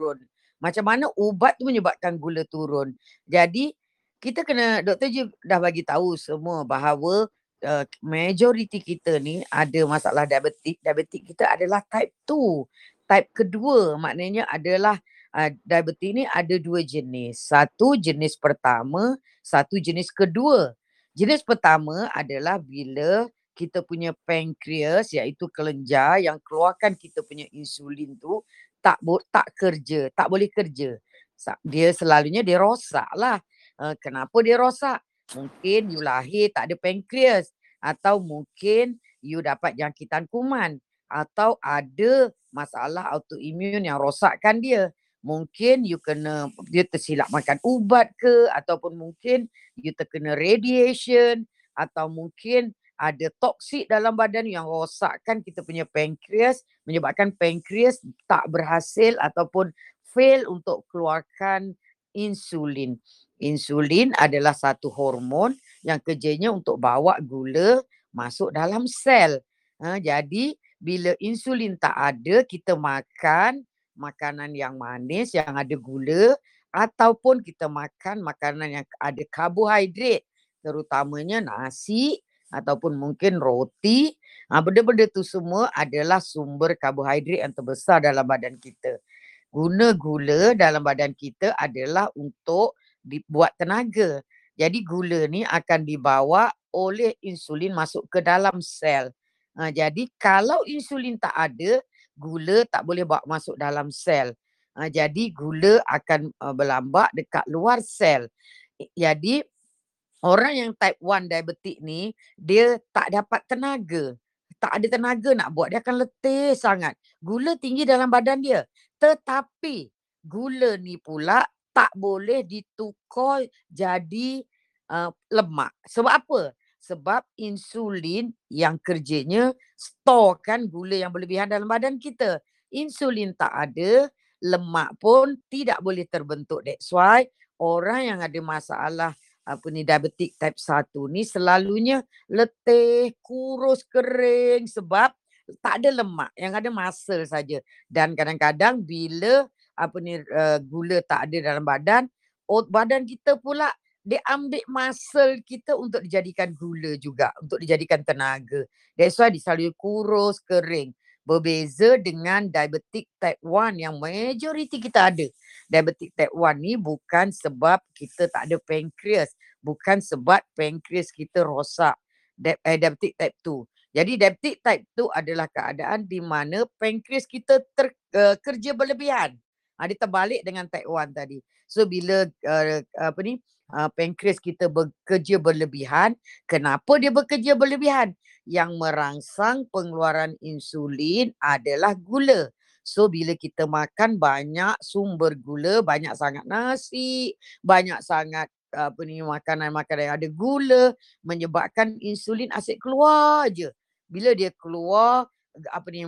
turun. Macam mana ubat tu menyebabkan gula turun. Jadi kita kena doktor je dah bagi tahu semua bahawa uh, majoriti kita ni ada masalah diabetik. Diabetik kita adalah type 2. Type kedua maknanya adalah uh, diabetik ni ada dua jenis. Satu jenis pertama, satu jenis kedua. Jenis pertama adalah bila kita punya pankreas iaitu kelenjar yang keluarkan kita punya insulin tu tak tak kerja, tak boleh kerja. Dia selalunya dia rosak lah. Uh, kenapa dia rosak? Mungkin you lahir tak ada pankreas atau mungkin you dapat jangkitan kuman atau ada masalah autoimun yang rosakkan dia. Mungkin you kena dia tersilap makan ubat ke ataupun mungkin you terkena radiation atau mungkin ada toksik dalam badan yang rosakkan kita punya pankreas menyebabkan pankreas tak berhasil ataupun fail untuk keluarkan insulin. Insulin adalah satu hormon yang kerjanya untuk bawa gula masuk dalam sel. Ha, jadi bila insulin tak ada, kita makan makanan yang manis yang ada gula ataupun kita makan makanan yang ada karbohidrat terutamanya nasi ataupun mungkin roti. Ha, benda-benda tu semua adalah sumber karbohidrat yang terbesar dalam badan kita. Guna gula dalam badan kita adalah untuk dibuat tenaga. Jadi gula ni akan dibawa oleh insulin masuk ke dalam sel. Ha, jadi kalau insulin tak ada, gula tak boleh bawa masuk dalam sel. Ha, jadi gula akan uh, berlambak dekat luar sel. Jadi orang yang type 1 diabetik ni, dia tak dapat tenaga. Tak ada tenaga nak buat. Dia akan letih sangat. Gula tinggi dalam badan dia. Tetapi gula ni pula tak boleh ditukar jadi uh, lemak. Sebab apa? Sebab insulin yang kerjanya storekan gula yang berlebihan dalam badan kita. Insulin tak ada, lemak pun tidak boleh terbentuk. That's why orang yang ada masalah apa ni diabetik type 1 ni selalunya letih, kurus, kering sebab tak ada lemak, yang ada muscle saja. Dan kadang-kadang bila apa ni uh, gula tak ada dalam badan, badan kita pula dia ambil muscle kita untuk dijadikan gula juga, untuk dijadikan tenaga. That's why dia selalu kurus, kering. Berbeza dengan diabetic type 1 yang majoriti kita ada. Diabetic type 1 ni bukan sebab kita tak ada pankreas. Bukan sebab pankreas kita rosak. Eh, diabetic type 2. Jadi diabetic type 2 adalah keadaan di mana pankreas kita ter, uh, kerja berlebihan. Ha, dia terbalik dengan type 1 tadi. So bila uh, apa ni uh, pankreas kita bekerja berlebihan, kenapa dia bekerja berlebihan? Yang merangsang pengeluaran insulin adalah gula. So bila kita makan banyak sumber gula, banyak sangat nasi, banyak sangat apa ni makanan-makanan yang ada gula menyebabkan insulin asyik keluar aje. Bila dia keluar apa ni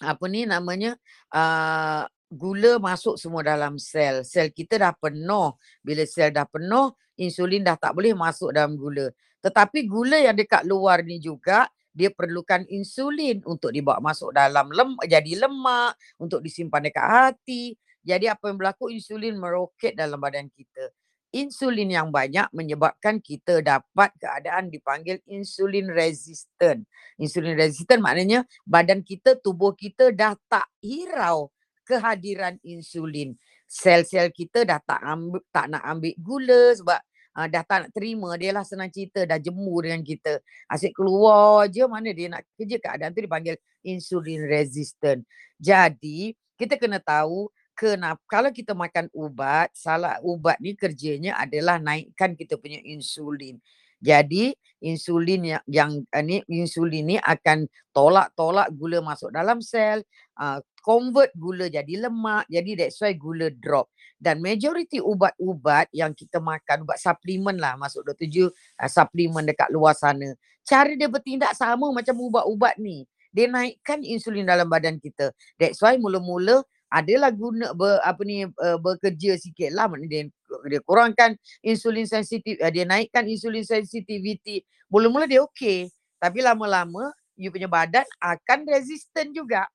apa ni namanya uh, gula masuk semua dalam sel. Sel kita dah penuh. Bila sel dah penuh, insulin dah tak boleh masuk dalam gula. Tetapi gula yang dekat luar ni juga, dia perlukan insulin untuk dibawa masuk dalam lem jadi lemak, untuk disimpan dekat hati. Jadi apa yang berlaku, insulin meroket dalam badan kita. Insulin yang banyak menyebabkan kita dapat keadaan dipanggil insulin resistant. Insulin resistant maknanya badan kita, tubuh kita dah tak hirau kehadiran insulin. Sel-sel kita dah tak ambil, tak nak ambil gula sebab uh, dah tak nak terima. Dia lah senang cerita dah jemur dengan kita. Asyik keluar je mana dia nak kerja keadaan tu dipanggil insulin resistant. Jadi kita kena tahu kenapa kalau kita makan ubat, salah ubat ni kerjanya adalah naikkan kita punya insulin. Jadi insulin yang, yang uh, ni insulin ni akan tolak-tolak gula masuk dalam sel, uh, convert gula jadi lemak. Jadi that's why gula drop. Dan majoriti ubat-ubat yang kita makan, ubat suplemen lah masuk doktor Ju, uh, suplemen dekat luar sana. Cara dia bertindak sama macam ubat-ubat ni. Dia naikkan insulin dalam badan kita. That's why mula-mula adalah guna ber, apa ni uh, bekerja sikit lah dia, dia kurangkan insulin sensitif uh, dia naikkan insulin sensitivity mula-mula dia okey tapi lama-lama you punya badan akan resistant juga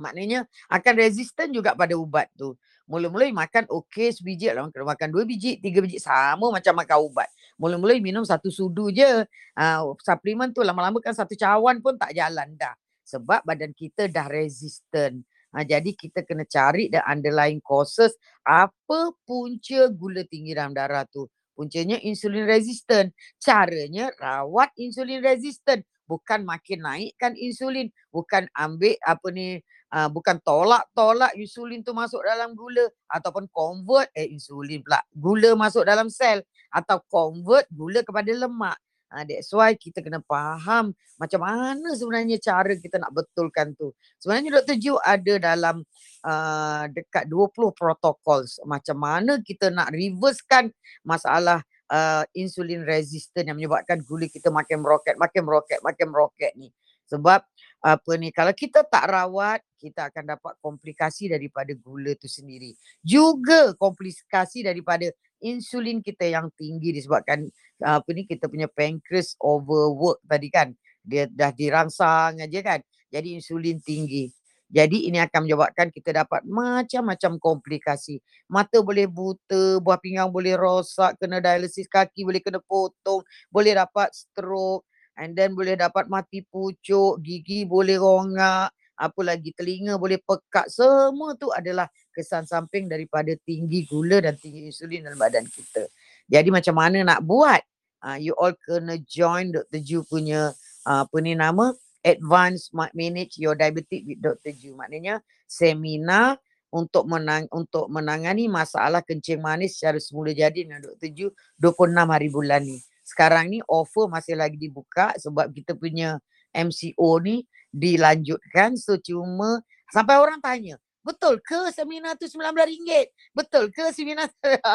Maknanya akan resisten juga pada ubat tu. Mula-mula makan okey sebiji lah. Kena makan dua biji, tiga biji. Sama macam makan ubat. Mula-mula minum satu sudu je. Uh, suplemen tu lama-lama kan satu cawan pun tak jalan dah. Sebab badan kita dah resisten. Ha, jadi kita kena cari the underlying causes apa punca gula tinggi dalam darah tu. Puncanya insulin resistant. Caranya rawat insulin resistant. Bukan makin naikkan insulin. Bukan ambil apa ni. Uh, bukan tolak-tolak insulin tu masuk dalam gula. Ataupun convert eh insulin pula. Gula masuk dalam sel. Atau convert gula kepada lemak. Uh, that's why kita kena faham macam mana sebenarnya cara kita nak betulkan tu. Sebenarnya Dr. Ju ada dalam uh, dekat 20 protokol macam mana kita nak reversekan masalah uh, insulin resistant yang menyebabkan gula kita makin meroket, makin meroket, makin meroket ni. Sebab apa ni kalau kita tak rawat kita akan dapat komplikasi daripada gula tu sendiri. Juga komplikasi daripada insulin kita yang tinggi disebabkan apa ni kita punya pancreas overwork tadi kan. Dia dah dirangsang aja kan jadi insulin tinggi. Jadi ini akan menyebabkan kita dapat macam-macam komplikasi. Mata boleh buta buah pinggang boleh rosak kena dialisis kaki boleh kena potong boleh dapat stroke and then boleh dapat mati pucuk gigi boleh rongak apa lagi telinga boleh pekat semua tu adalah kesan samping daripada tinggi gula dan tinggi insulin dalam badan kita. Jadi macam mana nak buat? Uh, you all kena join Dr. Ju punya uh, apa ni nama? Advance Manage Your Diabetes with Dr. Ju. Maknanya seminar untuk menang untuk menangani masalah kencing manis secara semula jadi dengan Dr. Ju 26 hari bulan ni. Sekarang ni offer masih lagi dibuka sebab kita punya MCO ni dilanjutkan. So cuma sampai orang tanya betul ke seminar tu RM19? Betul ke seminar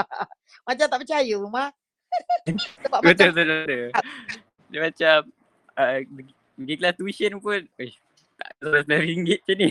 macam tak percaya rumah sebab betul, macam betul betul. dia macam uh, pergi kelas tuition pun eh tak RM19 macam ni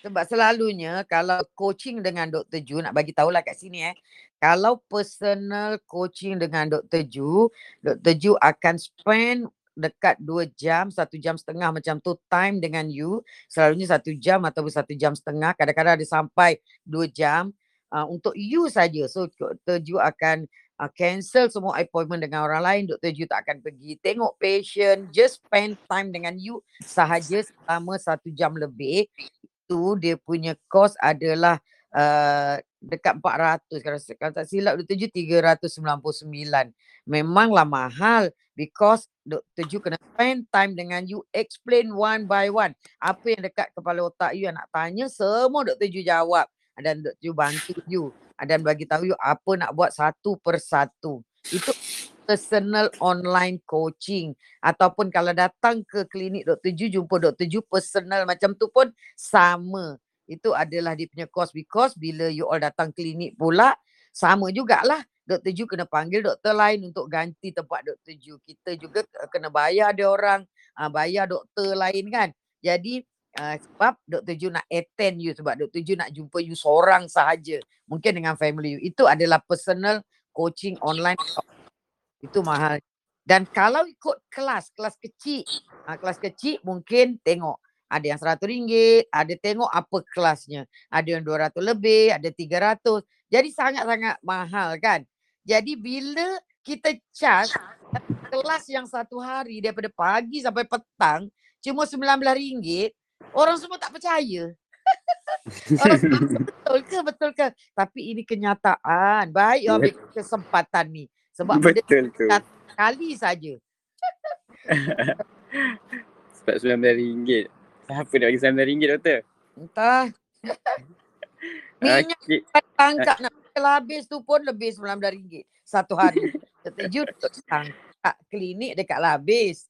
sebab selalunya kalau coaching dengan Dr. Ju nak bagi tahulah kat sini eh kalau personal coaching dengan Dr. Ju Dr. Ju akan spend dekat dua jam, satu jam setengah macam tu time dengan you. Selalunya satu jam atau satu jam setengah. Kadang-kadang ada sampai dua jam uh, untuk you saja. So Dr. Ju akan uh, cancel semua appointment dengan orang lain. Dr. Ju tak akan pergi tengok patient. Just spend time dengan you sahaja selama satu jam lebih. Itu dia punya cost adalah uh, dekat 400 kalau, kalau tak silap Dr. Ju 399 memanglah mahal because Dr. Ju kena spend time dengan you explain one by one apa yang dekat kepala otak you yang nak tanya semua Dr. Ju jawab dan Dr. Ju bantu you dan bagi tahu you apa nak buat satu persatu itu personal online coaching ataupun kalau datang ke klinik Dr. Ju jumpa Dr. Ju personal macam tu pun sama itu adalah dia punya cost because bila you all datang klinik pula sama jugalah Dr. Ju kena panggil doktor lain untuk ganti tempat Dr. Ju. Kita juga kena bayar dia orang, uh, bayar doktor lain kan. Jadi uh, sebab Dr. Ju nak attend you sebab Dr. Ju nak jumpa you seorang sahaja. Mungkin dengan family you. Itu adalah personal coaching online. Itu mahal. Dan kalau ikut kelas, kelas kecil, uh, kelas kecil mungkin tengok ada yang seratus ringgit, ada tengok apa kelasnya. Ada yang dua ratus lebih, ada tiga ratus. Jadi sangat-sangat mahal kan. Jadi bila kita charge kelas yang satu hari daripada pagi sampai petang cuma sembilan belas ringgit, orang semua tak percaya. orang semua, betul ke betul ke? Tapi ini kenyataan. Baik you ambil kesempatan ni. Sebab betul tu. Kali saja. Sebab sembilan ringgit. Siapa nak bagi sembilan ringgit doktor? Entah. Minyak okay. tangkap nak kalau habis tu pun lebih RM19 satu hari. Setuju tak klinik dekat lah habis.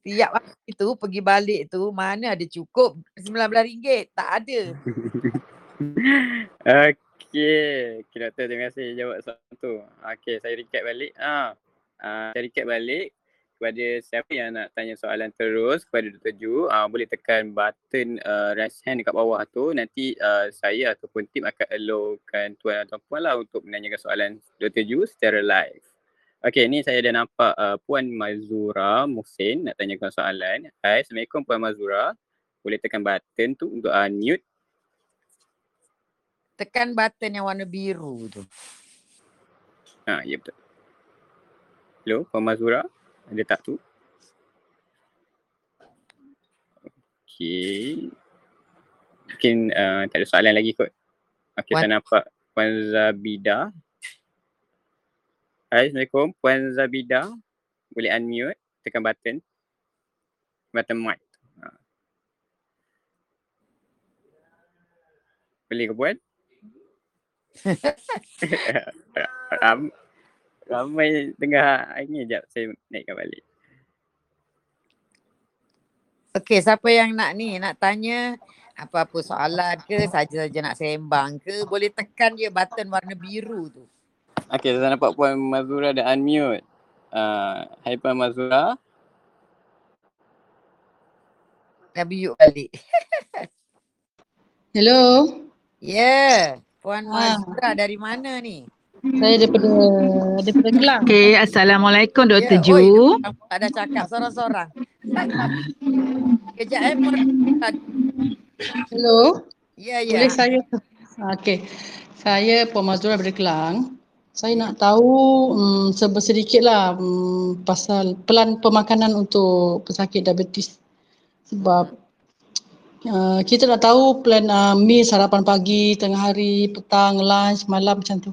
Setiap hari tu pergi balik tu mana ada cukup RM19. Tak ada. Okey. Okay, doktor terima kasih jawab soalan tu. Okey, saya recap balik. Ah, uh, saya recap balik kepada siapa yang nak tanya soalan terus kepada Dr. Ju uh, boleh tekan button uh, raise hand dekat bawah tu nanti uh, saya ataupun tim akan allowkan tuan atau puan lah untuk menanyakan soalan Dr. Ju secara live. Okay ni saya dah nampak uh, Puan Mazura Muhsin nak tanyakan soalan. Hai Assalamualaikum Puan Mazura. boleh tekan button tu untuk unmute. Tekan button yang warna biru tu. Ha, ya betul. Hello, Puan Mazura. Ada tak tu? Okay. Mungkin uh, tak ada soalan lagi kot. Okay, saya nampak Puan Zabida. Hai, Assalamualaikum. Puan Zabida. Boleh unmute. Tekan button. Button mic. Ha. Boleh ke Puan? Ram, ramai tengah ini jap saya naikkan balik. Okey, siapa yang nak ni, nak tanya apa-apa soalan ke, saja-saja nak sembang ke, boleh tekan je button warna biru tu. Okay, saya nampak Puan Mazura dah unmute. Uh, hai Puan Mazura. Dah biuk balik. Hello, yeah. Puan Ah. Mazura dari mana ni? saya daripada daripada Kelang. Okey, Assalamualaikum Dr. Ya, Ju. oi, tak ada cakap seorang-seorang. Kejap eh. Hello, Ya, ya. boleh saya? Okey, saya Puan Mazura daripada Kelang. Saya nak tahu um, sedikit lah um, pasal pelan pemakanan untuk pesakit diabetes. Sebab uh, kita nak tahu plan uh, meal sarapan pagi, tengah hari, petang, lunch, malam macam tu.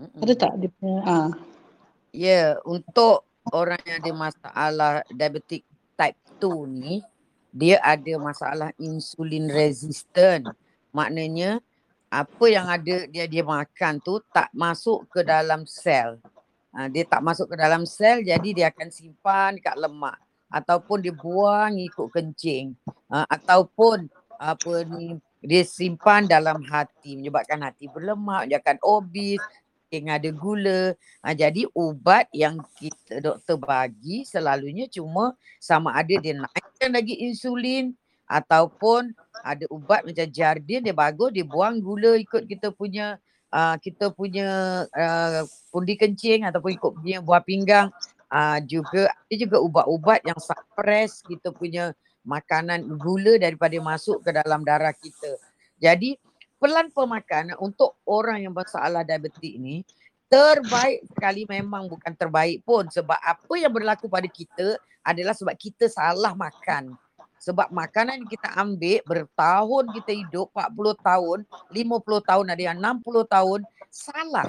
Mm-mm. Ada tak dia punya? Ah. Ya, untuk orang yang ada masalah diabetic type 2 ni, dia ada masalah insulin resistant. Maknanya apa yang ada dia dia makan tu tak masuk ke dalam sel. Ha, dia tak masuk ke dalam sel jadi dia akan simpan dekat lemak ataupun dia buang ikut kencing ha, ataupun apa ni dia simpan dalam hati menyebabkan hati berlemak, menyebabkan obes, yang ada gula. Ha, jadi ubat yang kita doktor bagi selalunya cuma sama ada dia naikkan lagi insulin ataupun ada ubat macam Jardin dia bagus dia buang gula ikut kita punya uh, kita punya uh, pundi kencing ataupun ikut punya buah pinggang. Uh, juga ada juga ubat-ubat yang suppress kita punya makanan gula daripada masuk ke dalam darah kita. Jadi pelan pemakanan untuk orang yang bermasalah diabetik ni terbaik sekali memang bukan terbaik pun sebab apa yang berlaku pada kita adalah sebab kita salah makan. Sebab makanan yang kita ambil bertahun kita hidup 40 tahun, 50 tahun ada yang 60 tahun salah.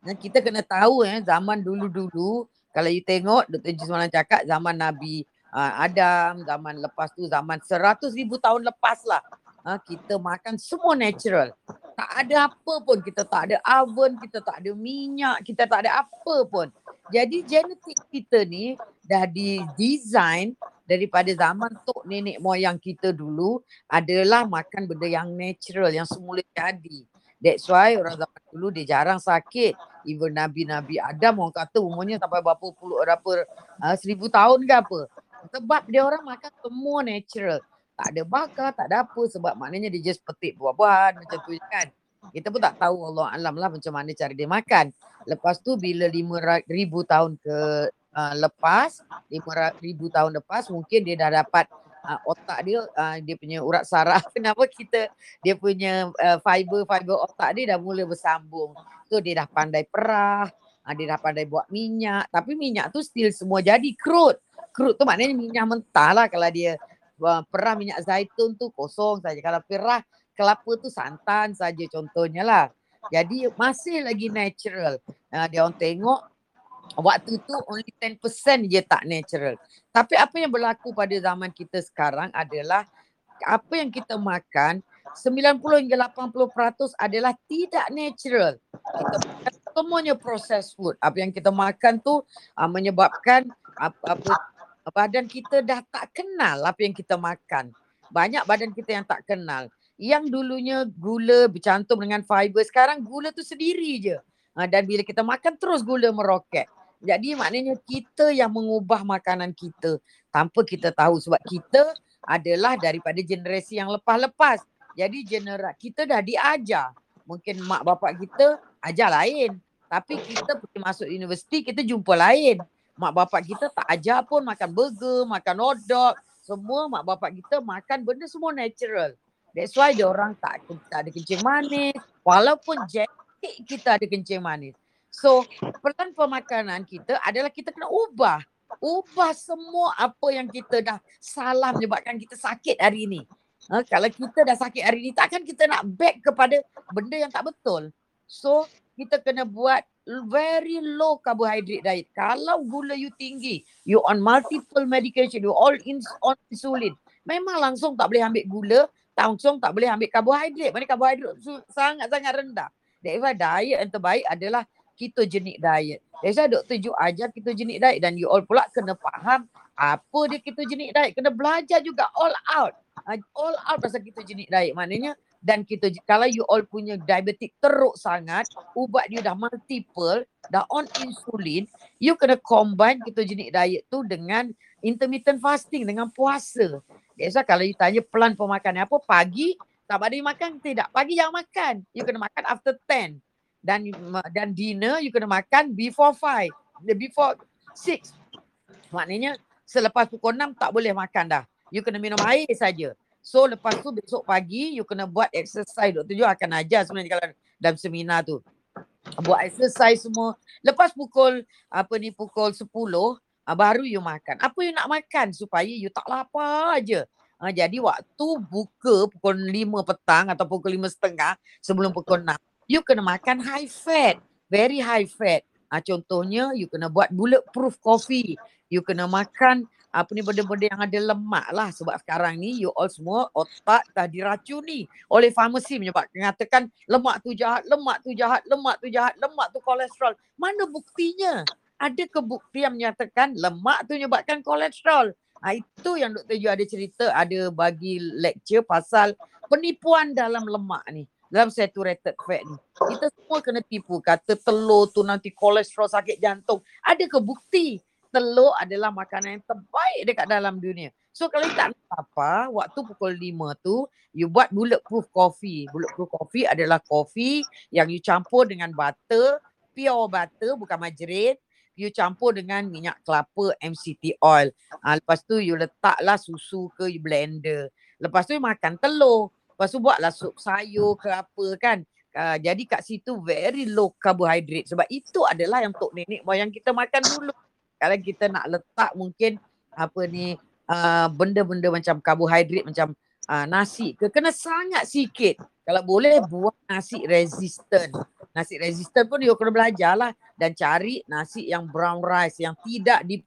Dan kita kena tahu eh zaman dulu-dulu kalau you tengok Dr. Ji semalam cakap zaman Nabi uh, Adam, zaman lepas tu zaman 100 ribu tahun lepas lah. Uh, kita makan semua natural. Tak ada apa pun. Kita tak ada oven, kita tak ada minyak, kita tak ada apa pun. Jadi genetik kita ni dah didesign daripada zaman tok nenek moyang kita dulu adalah makan benda yang natural, yang semula jadi. That's why orang zaman dulu dia jarang sakit. Even Nabi-Nabi Adam orang kata umurnya sampai berapa puluh berapa uh, seribu tahun ke apa. Sebab dia orang makan semua natural. Tak ada bakar, tak ada apa sebab maknanya dia just petik buah-buahan macam tu kan. Kita pun tak tahu Allah alam lah macam mana cara dia makan. Lepas tu bila lima ribu tahun ke uh, lepas, lima ribu tahun lepas mungkin dia dah dapat uh, otak dia, uh, dia punya urat saraf. Kenapa kita, dia punya uh, fiber-fiber otak dia dah mula bersambung. So dia dah pandai perah, uh, dia dah pandai buat minyak. Tapi minyak tu still semua jadi crude. Crude tu maknanya minyak mentah lah kalau dia uh, perah minyak zaitun tu kosong saja. Kalau perah kelapa tu santan saja contohnya lah. Jadi masih lagi natural. Uh, dia orang tengok waktu tu only 10% je tak natural. Tapi apa yang berlaku pada zaman kita sekarang adalah apa yang kita makan 90 hingga 80% adalah tidak natural. Kita makan semuanya processed food. Apa yang kita makan tu uh, menyebabkan apa, apa badan kita dah tak kenal apa yang kita makan. Banyak badan kita yang tak kenal. Yang dulunya gula bercantum dengan fiber, sekarang gula tu sendiri je. Ha, dan bila kita makan terus gula meroket. Jadi maknanya kita yang mengubah makanan kita tanpa kita tahu sebab kita adalah daripada generasi yang lepas-lepas. Jadi generasi kita dah diajar. Mungkin mak bapak kita ajar lain. Tapi kita pergi masuk universiti kita jumpa lain. Mak bapak kita tak ajar pun makan burger, makan hot dog. semua mak bapak kita makan benda semua natural. That's why dia orang tak, tak ada kencing manis. Walaupun genetik kita ada kencing manis. So peran pemakanan kita adalah kita kena ubah. Ubah semua apa yang kita dah salah menyebabkan kita sakit hari ini. Ha, kalau kita dah sakit hari ini takkan kita nak back kepada benda yang tak betul. So kita kena buat very low carbohydrate diet. Kalau gula you tinggi, you on multiple medication, you all in, on insulin. Memang langsung tak boleh ambil gula, langsung tak boleh ambil karbohidrat. Mana karbohidrat sangat-sangat rendah. That's diet yang terbaik adalah ketogenic diet. That's why Dr. Ju ajar ketogenic diet dan you all pula kena faham apa dia ketogenic diet. Kena belajar juga all out. Ah, all out pasal ketogenic diet. Maknanya dan kita kalau you all punya diabetic teruk sangat, ubat you dah multiple, dah on insulin, you kena combine ketogenic diet tu dengan intermittent fasting dengan puasa. Why kalau you tanya plan pemakanan apa pagi tak ada makan tidak. Pagi jangan makan. You kena makan after 10 dan dan dinner you kena makan before five, before six. Maknanya selepas pukul enam tak boleh makan dah. You kena minum air saja. So lepas tu besok pagi you kena buat exercise. Doktor Jo akan ajar sebenarnya kalau dalam seminar tu. Buat exercise semua. Lepas pukul apa ni pukul sepuluh uh, baru you makan. Apa you nak makan supaya you tak lapar aja. Uh, jadi waktu buka pukul lima petang atau pukul lima setengah sebelum pukul enam you kena makan high fat, very high fat. Ha, contohnya you kena buat bulletproof coffee. You kena makan apa ni benda-benda yang ada lemak lah sebab sekarang ni you all semua otak dah diracuni oleh farmasi menyebabkan lemak tu jahat, lemak tu jahat, lemak tu jahat, lemak tu kolesterol. Mana buktinya? Ada kebukti yang menyatakan lemak tu menyebabkan kolesterol. Ha, itu yang Dr. Yu ada cerita, ada bagi lecture pasal penipuan dalam lemak ni dalam saturated fat ni. Kita semua kena tipu kata telur tu nanti kolesterol sakit jantung. Ada ke bukti telur adalah makanan yang terbaik dekat dalam dunia. So kalau tak apa, waktu pukul 5 tu you buat bulletproof coffee. Bulletproof coffee adalah kopi yang you campur dengan butter, pure butter bukan margarine. You campur dengan minyak kelapa MCT oil. Ha, lepas tu you letaklah susu ke you blender. Lepas tu you makan telur. Lepas tu buatlah sup sayur ke apa kan. Uh, jadi kat situ very low carbohydrate. Sebab itu adalah yang tok nenek moyang kita makan dulu. Kalau kita nak letak mungkin apa ni uh, benda-benda macam karbohidrat macam uh, nasi ke kena sangat sikit. Kalau boleh buat nasi resistant. Nasi resistant pun dia kena belajar lah dan cari nasi yang brown rice yang tidak di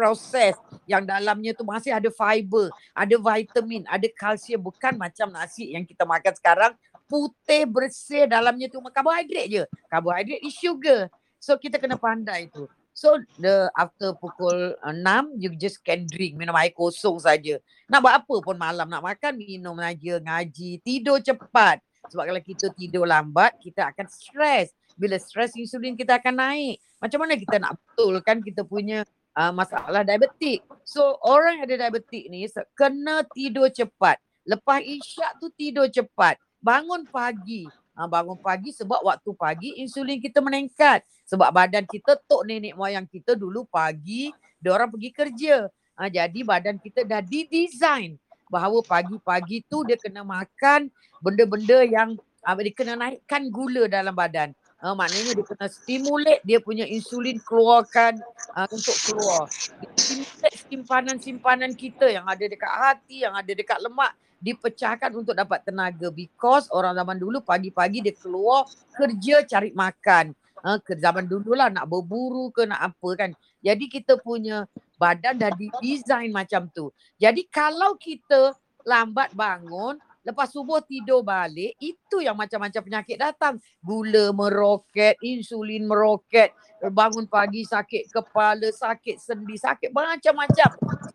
proses yang dalamnya tu masih ada fiber, ada vitamin, ada kalsium bukan macam nasi yang kita makan sekarang putih bersih dalamnya tu karbohidrat je. Karbohidrat is sugar. So kita kena pandai tu. So the after pukul 6 you just can drink minum air kosong saja. Nak buat apa pun malam nak makan minum saja ngaji tidur cepat. Sebab kalau kita tidur lambat kita akan stres. Bila stres insulin kita akan naik. Macam mana kita nak betulkan kita punya uh, masalah diabetik. So orang yang ada diabetik ni kena tidur cepat. Lepas isyak tu tidur cepat. Bangun pagi. Ha, bangun pagi sebab waktu pagi insulin kita meningkat. Sebab badan kita tok nenek moyang kita dulu pagi dia orang pergi kerja. Ha, jadi badan kita dah didesain bahawa pagi-pagi tu dia kena makan benda-benda yang uh, dia kena naikkan gula dalam badan. Uh, maknanya dia kena stimulate dia punya insulin keluarkan uh, untuk keluar. Stimulate simpanan-simpanan kita yang ada dekat hati, yang ada dekat lemak dipecahkan untuk dapat tenaga because orang zaman dulu pagi-pagi dia keluar kerja cari makan. Uh, ke zaman dulu lah nak berburu ke nak apa kan. Jadi kita punya badan dah didesain macam tu. Jadi kalau kita lambat bangun, Lepas subuh tidur balik, itu yang macam-macam penyakit datang. Gula meroket, insulin meroket, bangun pagi sakit kepala, sakit sendi, sakit macam-macam.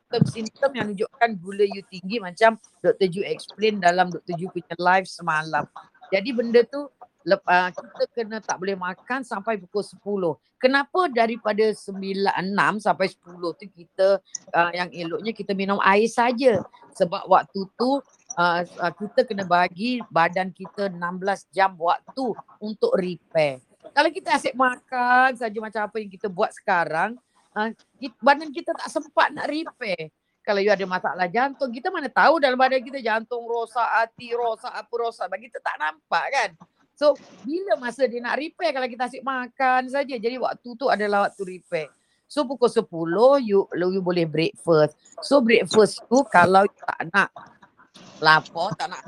Simptom-simptom yang menunjukkan gula you tinggi macam Dr. Ju explain dalam Dr. Ju punya live semalam. Jadi benda tu uh, kita kena tak boleh makan sampai pukul 10. Kenapa daripada 9, 6 sampai 10 tu kita uh, yang eloknya kita minum air saja. Sebab waktu tu uh, kita kena bagi badan kita 16 jam waktu untuk repair. Kalau kita asyik makan saja macam apa yang kita buat sekarang, uh, badan kita tak sempat nak repair. kalau you ada masalah jantung, kita mana tahu dalam badan kita jantung rosak, hati rosak, apa rosak. Bagi kita tak nampak kan. So bila masa dia nak repair kalau kita asyik makan saja. Jadi waktu tu adalah waktu repair. So pukul 10 you, you boleh breakfast. So breakfast tu kalau you tak nak lapar, tak nak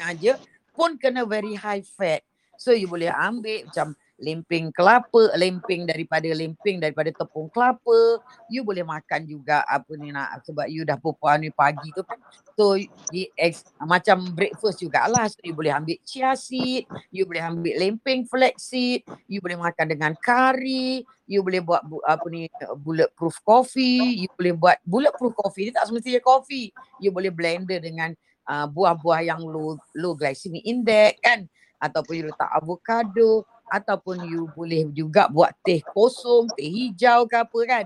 aja pun kena very high fat. So you boleh ambil macam lemping kelapa, lemping daripada lemping daripada tepung kelapa. You boleh makan juga apa ni nak sebab you dah perempuan ni pagi tu kan. So di ex, macam breakfast jugalah. So you boleh ambil chia seed, you boleh ambil lemping flax seed, you boleh makan dengan kari, you boleh buat bu, apa ni bulletproof coffee, you boleh buat bulletproof coffee ni tak semestinya coffee. You boleh blender dengan uh, buah-buah yang low low glycemic index kan ataupun you letak avocado ataupun you boleh juga buat teh kosong, teh hijau ke apa kan.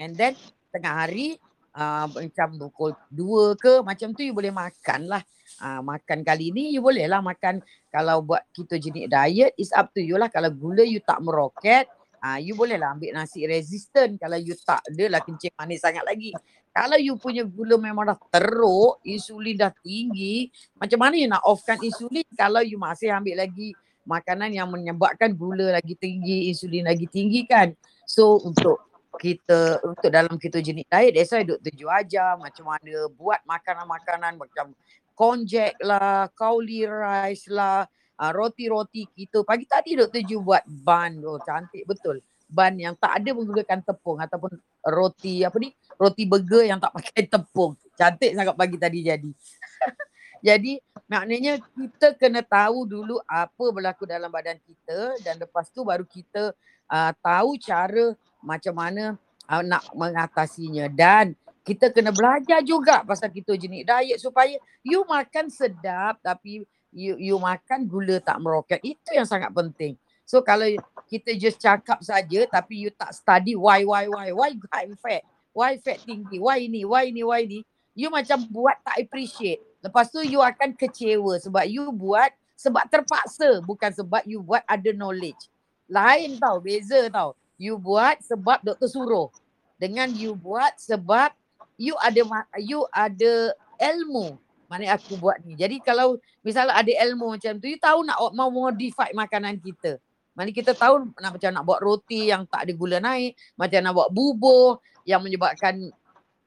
And then tengah hari uh, macam pukul dua ke macam tu you boleh makan lah. Uh, makan kali ni you boleh lah makan kalau buat ketogenic diet is up to you lah. Kalau gula you tak meroket uh, you boleh lah ambil nasi resistant kalau you tak ada lah kencing manis sangat lagi. Kalau you punya gula memang dah teruk, insulin dah tinggi, macam mana you nak offkan insulin kalau you masih ambil lagi makanan yang menyebabkan gula lagi tinggi, insulin lagi tinggi kan. So untuk kita untuk dalam ketogenic diet, that's why Dr. Ju ajar macam mana buat makanan-makanan macam konjac lah, kauli rice lah, uh, roti-roti kita. Pagi tadi Dr. Ju buat bun, oh cantik betul. Bun yang tak ada menggunakan tepung ataupun roti apa ni, roti burger yang tak pakai tepung. Cantik sangat pagi tadi jadi. Jadi maknanya kita kena tahu dulu apa berlaku dalam badan kita dan lepas tu baru kita uh, tahu cara macam mana uh, nak mengatasinya dan kita kena belajar juga pasal ketogenic diet supaya you makan sedap tapi you you makan gula tak meroket. Itu yang sangat penting. So kalau kita just cakap saja tapi you tak study why why why why high fat, why fat tinggi, why ini, why ini, why ini, you macam buat tak appreciate. Lepas tu you akan kecewa sebab you buat sebab terpaksa bukan sebab you buat ada knowledge. Lain tau, beza tau. You buat sebab doktor suruh. Dengan you buat sebab you ada you ada ilmu. Mana aku buat ni. Jadi kalau misalnya ada ilmu macam tu, you tahu nak mau modify makanan kita. Mana kita tahu nak macam nak buat roti yang tak ada gula naik, macam nak buat bubur yang menyebabkan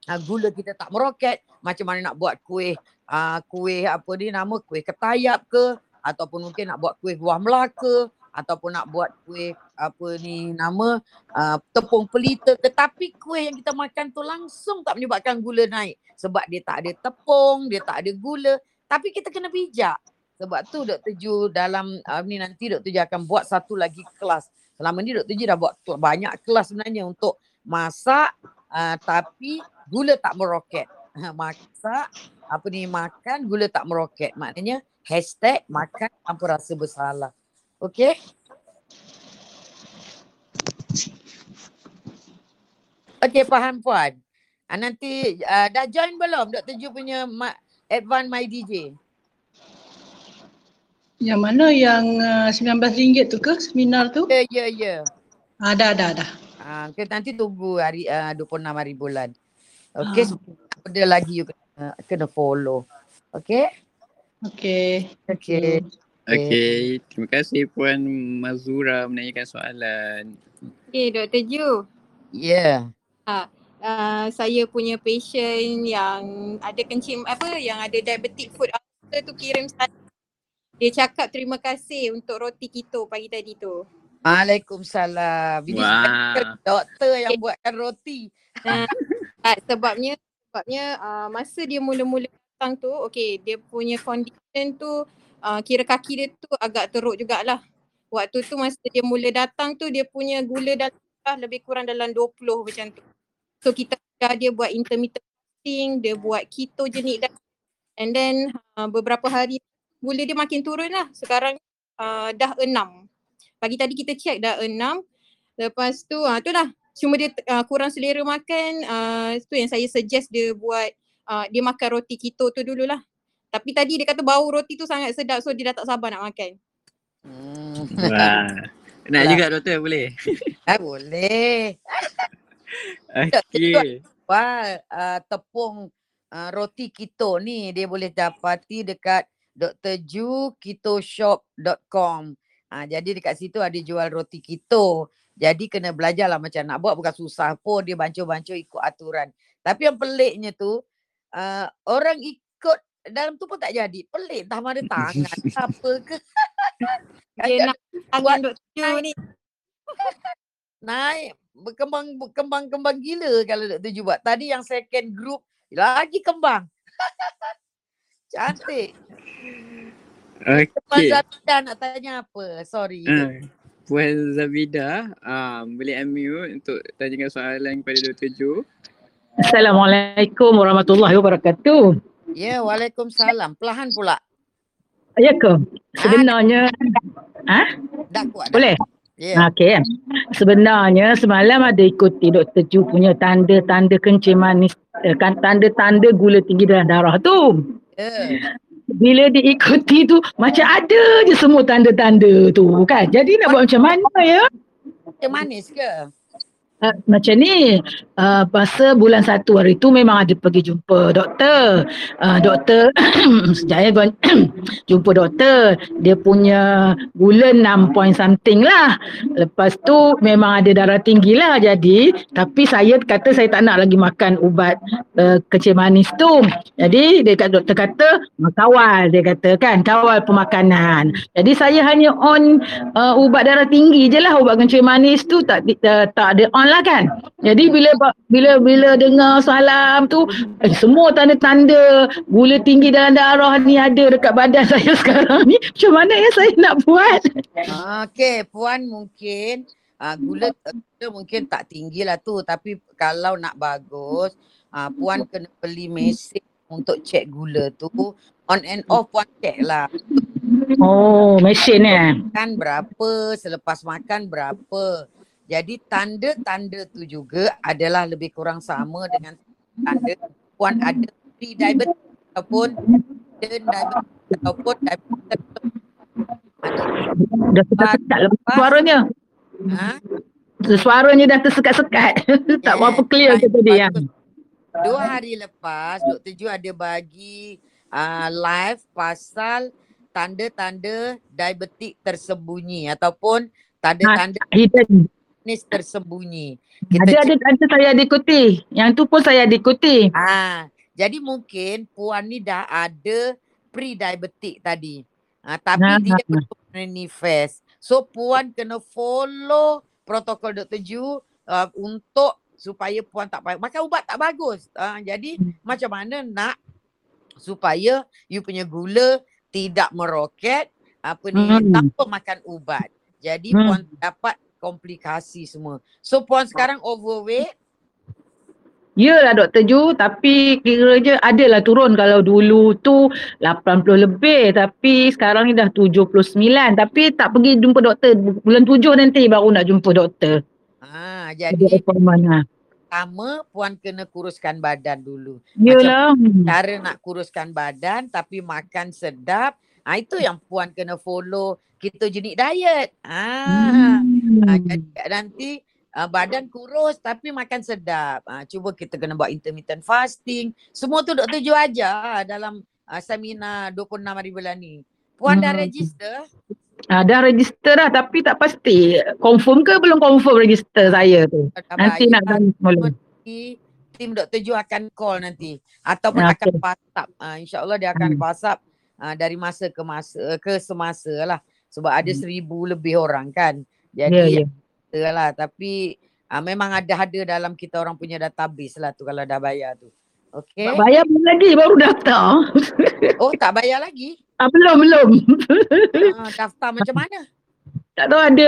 uh, gula kita tak meroket, macam mana nak buat kuih uh, kuih apa ni nama kuih ketayap ke ataupun mungkin nak buat kuih buah melaka ataupun nak buat kuih apa ni nama uh, tepung pelita tetapi kuih yang kita makan tu langsung tak menyebabkan gula naik sebab dia tak ada tepung, dia tak ada gula. Tapi kita kena bijak sebab tu Dr. Ju dalam uh, ni nanti Dr. Ju akan buat satu lagi kelas selama ni Dr. Ju dah buat banyak kelas sebenarnya untuk masak uh, tapi gula tak meroket masak apa ni makan gula tak meroket maknanya hashtag makan tanpa rasa bersalah okey okey faham puan uh, nanti uh, dah join belum Dr. Ju punya advance my DJ yang mana yang uh, RM19 tu ke seminar tu? Ya, ya, ya. Ada, ada, ada. Ah, okay, nanti tunggu hari uh, 26 hari bulan. Okay, ah ada lagi you kena, kena follow. Okay? Okay. Okay. Okay, terima kasih Puan Mazura menanyakan soalan. Okay, Dr. Ju. Yeah. Ha, uh, saya punya patient yang ada kencing apa yang ada diabetic food ulcer tu kirim saya. Dia cakap terima kasih untuk roti keto pagi tadi tu. Waalaikumsalam. Ini Wah. doktor yang buatkan roti. Uh, uh, sebabnya sebabnya uh, masa dia mula-mula datang tu okay dia punya condition tu uh, kira kaki dia tu agak teruk jugalah. Waktu tu masa dia mula datang tu dia punya gula dah lebih kurang dalam 20 macam tu. So kita dah dia buat intermittent fasting, dia buat ketogenic diet and then uh, beberapa hari gula dia makin turun lah. Sekarang uh, dah enam. Pagi tadi kita check dah enam. Lepas tu uh, tu lah cuma dia uh, kurang selera makan uh, tu yang saya suggest dia buat uh, dia makan roti keto tu dululah. Tapi tadi dia kata bau roti tu sangat sedap so dia dah tak sabar nak makan. Hmm. Wah. Nak Alah. juga doktor boleh? Ah, boleh. Okay. jual uh, tepung uh, roti keto ni dia boleh dapati dekat drjukitoshop.com. Ha, jadi dekat situ ada jual roti keto. Jadi kena belajar lah macam nak buat bukan susah pun dia bancur-bancur ikut aturan. Tapi yang peliknya tu uh, orang ikut dalam tu pun tak jadi. Pelik entah mana tangan apa ke. Dia nak tangan duk tuju ni. naik berkembang berkembang kembang gila kalau Dr. Ju buat. Tadi yang second group lagi kembang. Cantik. Puan Okey. Zabida nak tanya apa? Sorry. Ah, Puan Zabida, ah, boleh unmute untuk tanyakan soalan kepada Dr. Ju. Assalamualaikum warahmatullahi wabarakatuh. Ya, Waalaikumsalam. Perlahan pula. Ya ke? Sebenarnya, Dah kuat dah. boleh? Ya. Okey. Sebenarnya semalam ada ikuti Dr. Ju punya tanda-tanda kencing manis, eh, kan tanda-tanda gula tinggi dalam darah tu. Ya. Bila diikuti tu macam ada je semua tanda-tanda tu kan. Jadi nak buat macam mana ya? Macam manis ke? Uh, macam ni, uh, masa bulan satu hari tu memang ada pergi jumpa doktor. Uh, doktor, sejaya gua jumpa doktor, dia punya gula 6 point something lah. Lepas tu memang ada darah tinggi lah jadi, tapi saya kata saya tak nak lagi makan ubat uh, kencing manis tu. Jadi dia kata, doktor kata, "Ah, kawal dia kata kan, kawal pemakanan. Jadi saya hanya on uh, ubat darah tinggi je lah, ubat kencing manis tu tak uh, tak ada on lah kan. Jadi bila bila bila dengar salam tu eh, semua tanda-tanda gula tinggi dalam darah ni ada dekat badan saya sekarang ni. Macam mana ya saya nak buat? Okey, puan mungkin uh, gula gula mungkin tak tinggi lah tu tapi kalau nak bagus uh, puan kena beli mesin untuk cek gula tu on and off puan cek lah Oh, mesin eh. makan berapa selepas makan berapa jadi tanda-tanda tu juga adalah lebih kurang sama dengan tanda puan ada pre-diabetes ataupun diabetes ataupun diabetes Dah sekat-sekat lepas suaranya. ha? Suaranya dah tersekat-sekat. tak berapa clear ke tadi ya. Dua hari lepas Dr. Ju ada bagi uh, live pasal tanda-tanda diabetik tersembunyi ataupun tanda-tanda Hidden. Manis tersembunyi. Ada ada ada saya ada ikuti. Yang tu pun saya ada ikuti. Ah, jadi mungkin puan ni dah ada pre-diabetik tadi. Ah, tapi Nah, dia nah, belum manifest. So puan kena follow protokol Dr. Ju uh, untuk supaya puan tak payah makan ubat tak bagus. Ah, jadi Hmm. macam mana nak supaya you punya gula tidak meroket apa ni Hmm. tanpa makan ubat. Jadi Hmm. puan dapat komplikasi semua. So puan sekarang overweight Yalah Dr. Ju tapi kira je adalah turun kalau dulu tu 80 lebih tapi sekarang ni dah 79 tapi tak pergi jumpa doktor bulan 7 nanti baru nak jumpa doktor. Ah, jadi ha. pertama puan kena kuruskan badan dulu. Yalah. Cara nak kuruskan badan tapi makan sedap. Ah itu yang puan kena follow ketogenic diet. Ah, ah Hmm. jadi nanti ah, badan kurus tapi makan sedap. Ah cuba kita kena buat intermittent fasting. Semua tu doktor Ju ajar dalam ah, seminar 26 hari bulan ni. Puan dah Hmm. register? Ah, dah register dah tapi tak pasti confirm ke belum confirm register saya tu. Dah Nanti baik. nak tanya nanti tim Dr. Ju akan call nanti ataupun Ah, akan WhatsApp. Uh, InsyaAllah dia akan Hmm. WhatsApp uh, dari masa ke masa ke semasa lah. Sebab ada Hmm. seribu lebih orang kan. Jadi ya. yeah. lah. Tapi uh, memang ada ada dalam kita orang punya database lah tu kalau dah bayar tu. Okay. Tak bayar belum lagi baru daftar. Oh tak bayar lagi? Ah, belum belum. Uh, daftar macam mana? tak tahu ada,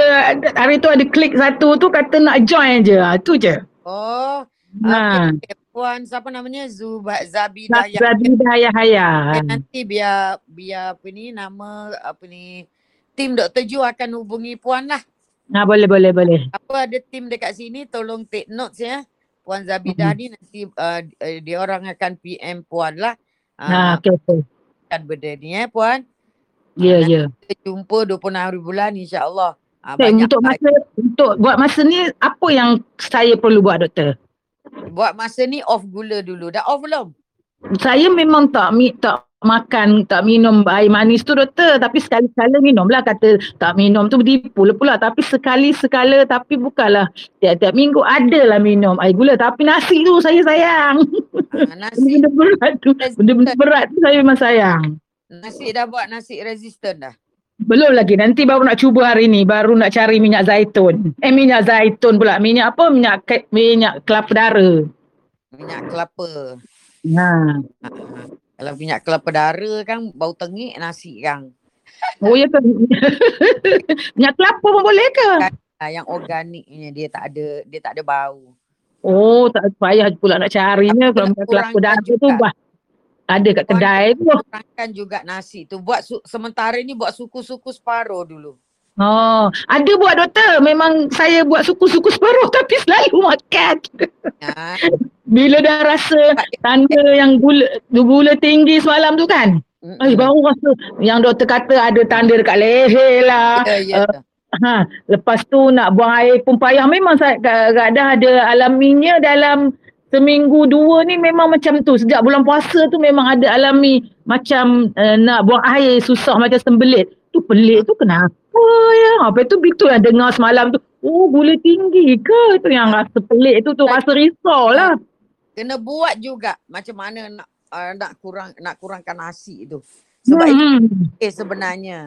hari tu ada klik satu tu kata nak join je. Ah, tu je. Oh. Ha. Okay. Puan siapa namanya? Zuba Zabidah yang Zabidah Yahaya. Okay, nanti biar biar apa ni nama apa ni tim Dr. Ju akan hubungi puan lah. Ha, boleh boleh boleh. Apa ada tim dekat sini tolong take notes ya. Puan Zabidah Mhm. ni nanti uh, uh, dia orang akan PM puan lah. Ha, Uh, okey okey. kan benda ni eh puan. Ya ya. Kita jumpa 26 hari bulan insya-Allah. Uh, Okay, untuk masa untuk buat masa ni apa yang saya perlu buat doktor? Buat masa ni off gula dulu. Dah off belum? Saya memang tak mi, tak makan, tak minum air manis tu doktor. Tapi sekali-sekala minum lah kata tak minum tu bertipu lah pula. Tapi sekali-sekala tapi bukanlah tiap-tiap minggu adalah minum air gula. Tapi nasi tu saya sayang. Ha, nasi Benda-benda berat tu. Benda-benda berat tu saya memang sayang. nasi dah buat nasi resistant dah. Belum lagi. Nanti baru nak cuba hari ni. Baru nak cari minyak zaitun. Eh minyak zaitun pula. Minyak apa? Minyak ke- minyak kelapa dara. Minyak kelapa. Ha. Kalau minyak kelapa dara kan bau tengik nasi kan. Oh ya ke? minyak kelapa pun boleh ke? Ha, yang organiknya dia tak ada dia tak ada bau. Oh tak payah pula nak carinya. Kalau minyak kelapa dara tu bah, ada kat kedai tu. Kurangkan juga nasi tu. Buat su- sementara ni buat suku-suku separuh dulu. Oh, ada buat doktor. Memang saya buat suku-suku separuh tapi selalu makan. Ha, Bila dah rasa tanda yang gula gula tinggi semalam tu kan. mm-mm. Ay, baru rasa yang doktor kata ada tanda dekat leher lah. Ya, ya. Ha, lepas tu nak buang air pun payah. Memang saya kadang ada alaminya dalam seminggu dua ni memang macam tu. Sejak bulan puasa tu memang ada alami macam uh, nak buang air susah macam sembelit. Tu pelik tu kenapa ya? Apa tu betul yang dengar semalam tu. Oh gula tinggi ke? Tu yang rasa pelik tu tu rasa risau lah. Kena buat juga macam mana nak uh, nak kurang nak kurangkan nasi tu. Sebab itu Hmm. eh, sebenarnya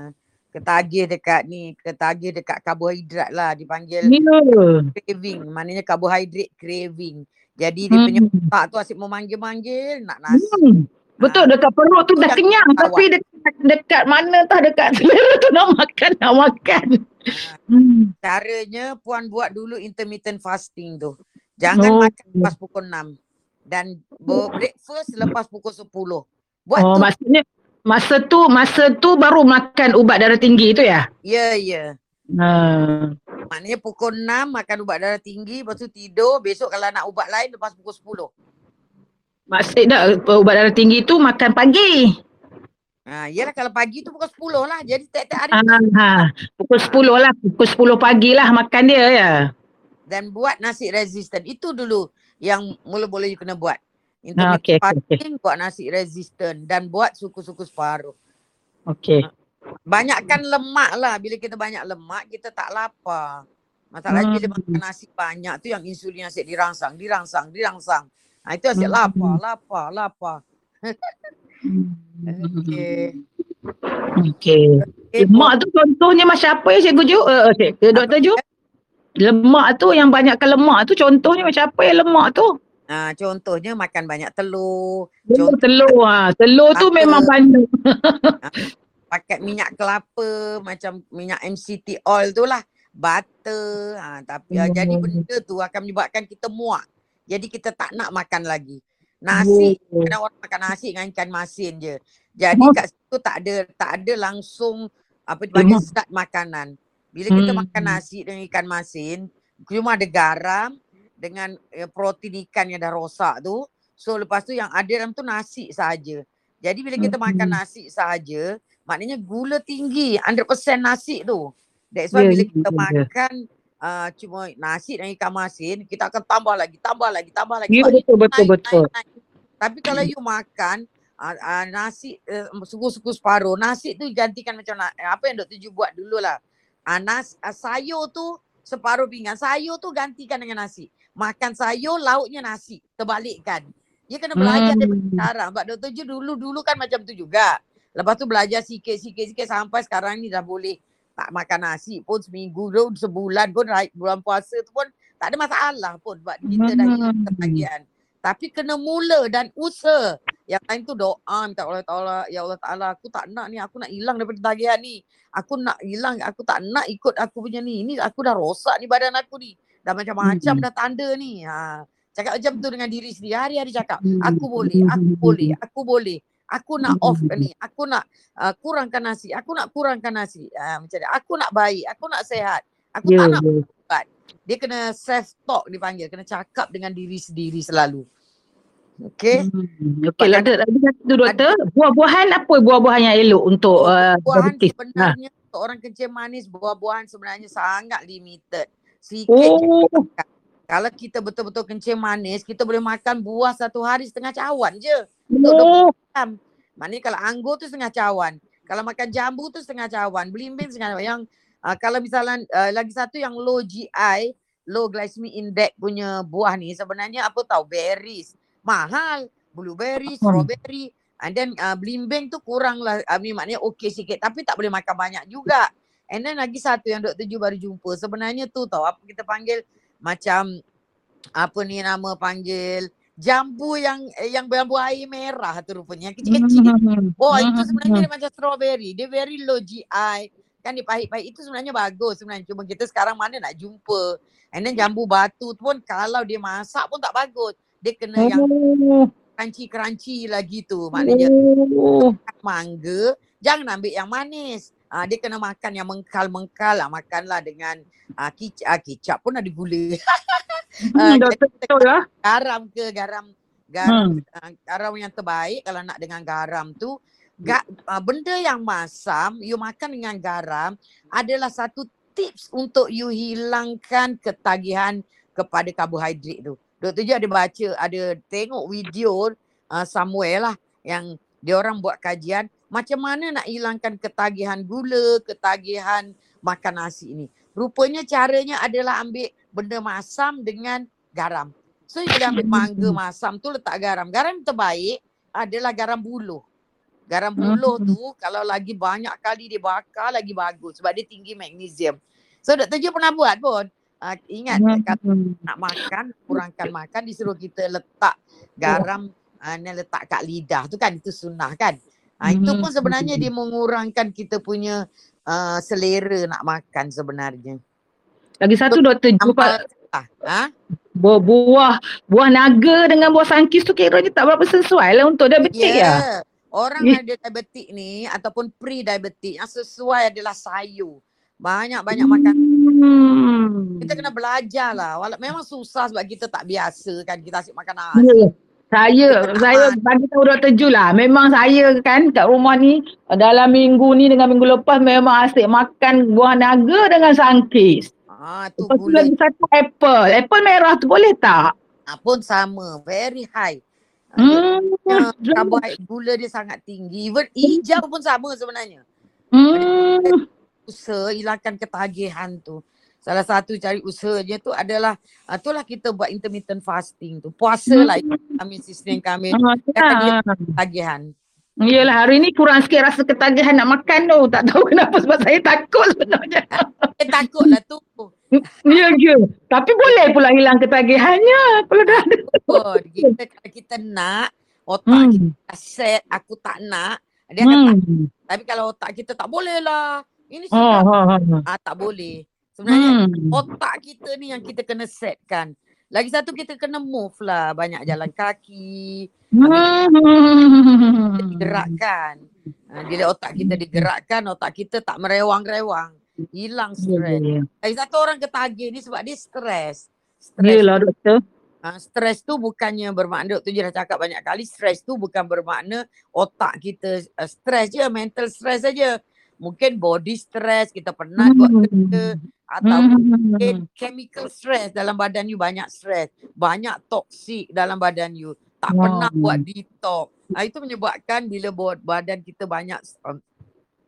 ketagih dekat ni, ketagih dekat karbohidrat lah dipanggil Ya. craving. Maknanya karbohidrat craving. Jadi dia punya Hmm. otak tu asyik memanggil-manggil nak nasi. Hmm. Betul dekat perut tu dah yang kenyang awak. tapi dekat dekat mana tah dekat selera tu nak makan nak makan. Ha, Hmm. caranya puan buat dulu intermittent fasting tu. Jangan Oh. makan lepas pukul 6 dan breakfast lepas pukul 10. Buat Oh tu. maksudnya masa tu masa tu baru makan ubat darah tinggi tu ya? Ya, ya. Ha. Maknanya pukul 6 makan ubat darah tinggi, lepas tu tidur, besok kalau nak ubat lain lepas pukul 10. Maksudnya uh, ubat darah tinggi tu makan pagi. Ha, yalah kalau pagi tu pukul 10 lah. Jadi tiap-tiap hari Ha, ha. Pukul 10 lah, pukul 10 pagi lah makan dia ya. Dan buat nasi resistant. Itu dulu yang mula-mula you kena buat. Intermittent okey okey. fasting, buat nasi resistant dan buat suku-suku separuh. Okey. Banyakkan lemak lah. Bila kita banyak lemak, kita tak lapar. Masalahnya bila Hmm. makan nasi banyak tu yang insulin asyik dirangsang, dirangsang, dirangsang. Ha, itu asyik Hmm. lapar, lapar, lapar. Okey. Okey. Okay, Lemak tu contohnya macam apa ya Cikgu Ju? Uh, Cikgu Doktor Ju? Lemak tu yang banyakkan lemak tu contohnya macam apa ya lemak tu? Ha, contohnya makan banyak telur, Telur, Contoh- telur ha. Telur tu memang banyak. pakai minyak kelapa macam minyak MCT oil tu lah. Butter. Ha, tapi hmm. jadi Hmm. benda tu akan menyebabkan kita muak. Jadi kita tak nak makan lagi. Nasi, Oh. kadang orang makan nasi dengan ikan masin je. Jadi kat situ tak ada tak ada langsung apa dipanggil Lemak. zat makanan. Bila kita Hmm. makan nasi dengan ikan masin, cuma ada garam dengan eh, protein ikan yang dah rosak tu. So lepas tu yang ada dalam tu nasi saja. Jadi bila kita makan Hmm. nasi saja, maknanya gula tinggi, 100% nasi tu. That's why Ya, bila ya, kita ya, ya. makan uh, cuma nasi dan ikan masin, kita akan tambah lagi, tambah lagi, tambah lagi. Ya Sebab betul betul naik, betul. naik, naik. Tapi kalau you makan uh, uh, nasi uh, suku-suku separuh, nasi tu gantikan macam na- apa yang Dr. Ju buat dulu Uh, nas, uh, sayur tu separuh pinggan. Sayur tu gantikan dengan nasi. Makan sayur, lauknya nasi. Terbalikkan. Dia kena belajar Hmm. daripada sekarang. Sebab Dr. Ju dulu-dulu kan macam tu juga. Lepas tu belajar sikit-sikit-sikit sampai sekarang ni dah boleh tak makan nasi pun seminggu tu, sebulan pun bulan puasa tu pun tak ada masalah pun sebab kita dah Hmm. ketagihan. Tapi kena mula dan usaha. Yang lain tu doa minta Allah Ta'ala, ya Allah Ta'ala aku tak nak ni, aku nak hilang daripada ketagihan ni. Aku nak hilang, aku tak nak ikut aku punya ni. Ni aku dah rosak ni badan aku ni. Dah macam-macam Hmm. dah tanda ni. Ha. Cakap macam tu dengan diri sendiri. Hari-hari cakap, aku boleh, aku boleh, aku boleh. Aku nak off ni. Aku nak uh, kurangkan nasi. Aku nak kurangkan nasi. Uh, macam ni. Aku nak baik. Aku nak sehat. Aku Ya tak nak ya. dia kena self talk dipanggil. Kena cakap dengan diri sendiri selalu. Okay. Hmm. Okey lah doktor. Lagi satu doktor, buah-buahan apa buah-buahan yang elok untuk uh, buah-buahan diabetes? Ha. sebenarnya untuk orang kencing manis buah-buahan sebenarnya sangat limited. Sikit je Oh. kalau kita betul-betul kencing manis, kita boleh makan buah satu hari setengah cawan je. Untuk Oh, jam. Maknanya kalau anggur tu setengah cawan. Kalau makan jambu tu setengah cawan. Belimbing setengah cawan. Yang uh, kalau misalnya uh, lagi satu yang low GI, low glycemic index punya buah ni sebenarnya apa tahu berries. Mahal. Blueberry, strawberry. And then uh, belimbing tu kurang lah. I mean, maknanya okey sikit. Tapi tak boleh makan banyak juga. And then lagi satu yang Dr. Ju baru jumpa. Sebenarnya tu tahu apa kita panggil macam apa ni nama panggil jambu yang eh, yang jambu air merah tu rupanya yang kecil-kecil. Oh itu sebenarnya dia macam strawberry. Dia very low GI. Kan dia pahit-pahit. Itu sebenarnya bagus sebenarnya. Cuma kita sekarang mana nak jumpa. And then jambu batu tu pun kalau dia masak pun tak bagus. Dia kena yang Oh, crunchy-crunchy lagi tu. Maknanya oh. mangga, jangan ambil yang manis. Ah dia kena makan yang mengkal-mengkal lah. Makanlah dengan ah, kicap, ah, kicap pun ada gula. Hmm, kita betul lah. garam ke garam garam Hmm. uh, garam yang terbaik kalau nak dengan garam tu ga, uh, benda yang masam you makan dengan garam adalah satu tips untuk you hilangkan ketagihan kepada karbohidrat tu. Doktor je ada baca, ada tengok video uh, somewhere lah yang dia orang buat kajian macam mana nak hilangkan ketagihan gula, ketagihan makan nasi ni. Rupanya caranya adalah ambil benda masam dengan garam. So you ambil mangga masam tu letak garam. Garam terbaik adalah garam buluh. Garam buluh tu kalau lagi banyak kali dia bakar lagi bagus sebab dia tinggi magnesium. So Dr. Jo pernah buat pun. Uh, ingat kalau nak makan, kurangkan makan disuruh kita letak garam uh, ni letak kat lidah tu kan itu sunnah kan. Uh, itu pun sebenarnya dia mengurangkan kita punya uh, selera nak makan sebenarnya. Lagi satu doktor Ju Ampal Pak, ah, ha? buah, buah buah naga dengan buah sangkis tu kiranya tak berapa sesuai lah untuk diabetik ya. Orang Ya. ada diabetik ni ataupun pre-diabetik yang sesuai adalah sayur. Banyak-banyak makan. Hmm. Kita kena belajar lah. Walau memang susah sebab kita tak biasa kan. Kita asyik makan nasi. Ya. Saya Kita saya nak- bagi tahu Dr. Ju lah. Memang saya kan kat rumah ni dalam minggu ni dengan minggu lepas memang asyik makan buah naga dengan sangkis. Ah, tu Lepas tu lagi satu apple. Apple merah tu boleh tak? ah, pun sama. Very high. Ah, Hmm. dia- gula dia sangat tinggi. Even hijau pun sama sebenarnya. Hmm. Usaha hilangkan ketagihan tu. Salah satu cari usahanya tu adalah uh, itulah kita buat intermittent fasting tu. Puasa lah kami sistem kami Ah, ya. ketagihan. Yelah hari ni kurang sikit rasa ketagihan nak makan tu. Tak tahu kenapa sebab saya takut sebenarnya. Saya takutlah tu. Ya ke? Tapi boleh pula hilang ketagihannya kalau dah ada. Oh, kita kalau kita nak otak kita Hmm. set aku tak nak dia akan tak. Hmm. Tapi kalau otak kita tak boleh lah. Ini Oh, sudah oh, oh. ah, tak boleh. Sebenarnya Hmm. otak kita ni yang kita kena setkan. Lagi satu kita kena move lah. Banyak jalan kaki. Hmm. Digerakkan. Ha, bila otak kita digerakkan, otak kita tak merewang-rewang. Hilang Ya, stres. ya, ya. Lagi satu orang ketagih ni sebab dia stres. Stres Yelah doktor. Ha, stres tu bukannya bermakna, Dr. Ju dah cakap banyak kali, stres tu bukan bermakna otak kita uh, stres je, mental stres saja. Mungkin body stress, kita penat buat kerja atau mungkin chemical stress dalam badan you banyak stres, banyak toksik dalam badan you, tak Wow. pernah buat detox. Ha, itu menyebabkan bila buat badan kita banyak um,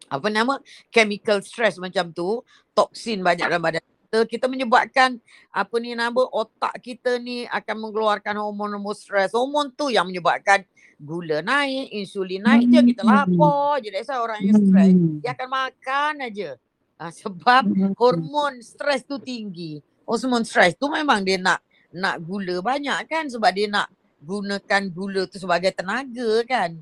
apa nama chemical stress macam tu, toksin banyak dalam badan kita, kita menyebabkan apa ni nama otak kita ni akan mengeluarkan hormon-hormon stres. Hormon tu yang menyebabkan gula naik, insulin naik je, kita lapar je. That's why orang yang stres, dia akan makan aja. Ha, sebab hormon stres tu tinggi. Hormon stres tu memang dia nak nak gula banyak kan sebab dia nak gunakan gula tu sebagai tenaga kan.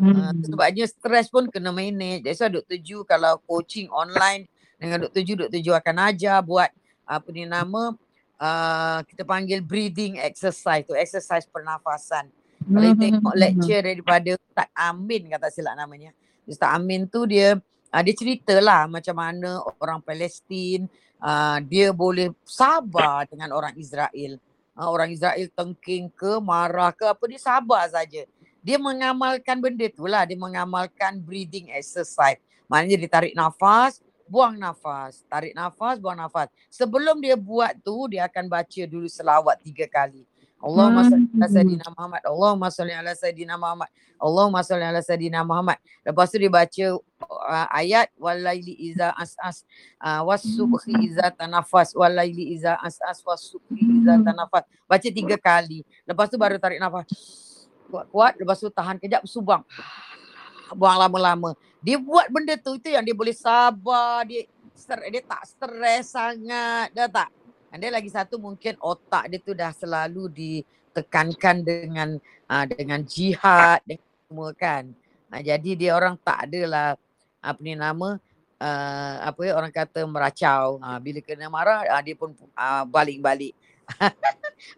Uh, Hmm. sebabnya stres pun kena manage. That's why Dr. Ju kalau coaching online dengan Dr. Ju, Dr. Ju akan ajar buat apa ni nama uh, kita panggil breathing exercise tu, exercise pernafasan. Kalau you tengok lecture daripada Ustaz Amin kata silap namanya. Ustaz Amin tu dia uh, dia ceritalah macam mana orang Palestin uh, dia boleh sabar dengan orang Israel. Uh, orang Israel tengking ke, marah ke apa dia sabar saja. Dia mengamalkan benda tu lah, dia mengamalkan breathing exercise. Maknanya dia tarik nafas, buang nafas. Tarik nafas, buang nafas. Sebelum dia buat tu, dia akan baca dulu selawat tiga kali. Allahumma salli ala Hmm. sayyidina Muhammad. Allahumma salli ala sayyidina Muhammad. Allahumma salli ala sayyidina Muhammad. Lepas tu dia baca uh, ayat walaili iza as'as uh, wasubhi iza tanafas walaili iza as'as wasubhi iza tanafas. Baca tiga kali. Lepas tu baru tarik nafas. Kuat-kuat. Lepas tu tahan kejap, buang. Buang lama-lama. Dia buat benda tu, itu yang dia boleh sabar. Dia stres, dia tak stres sangat. Dah tak? Dan dia lagi satu mungkin otak dia tu dah selalu ditekankan dengan uh, dengan jihad dengan semua kan. Uh, jadi dia orang tak adalah apa ni nama uh, apa ya orang kata meracau. Uh, bila kena marah uh, dia pun uh, balik-balik.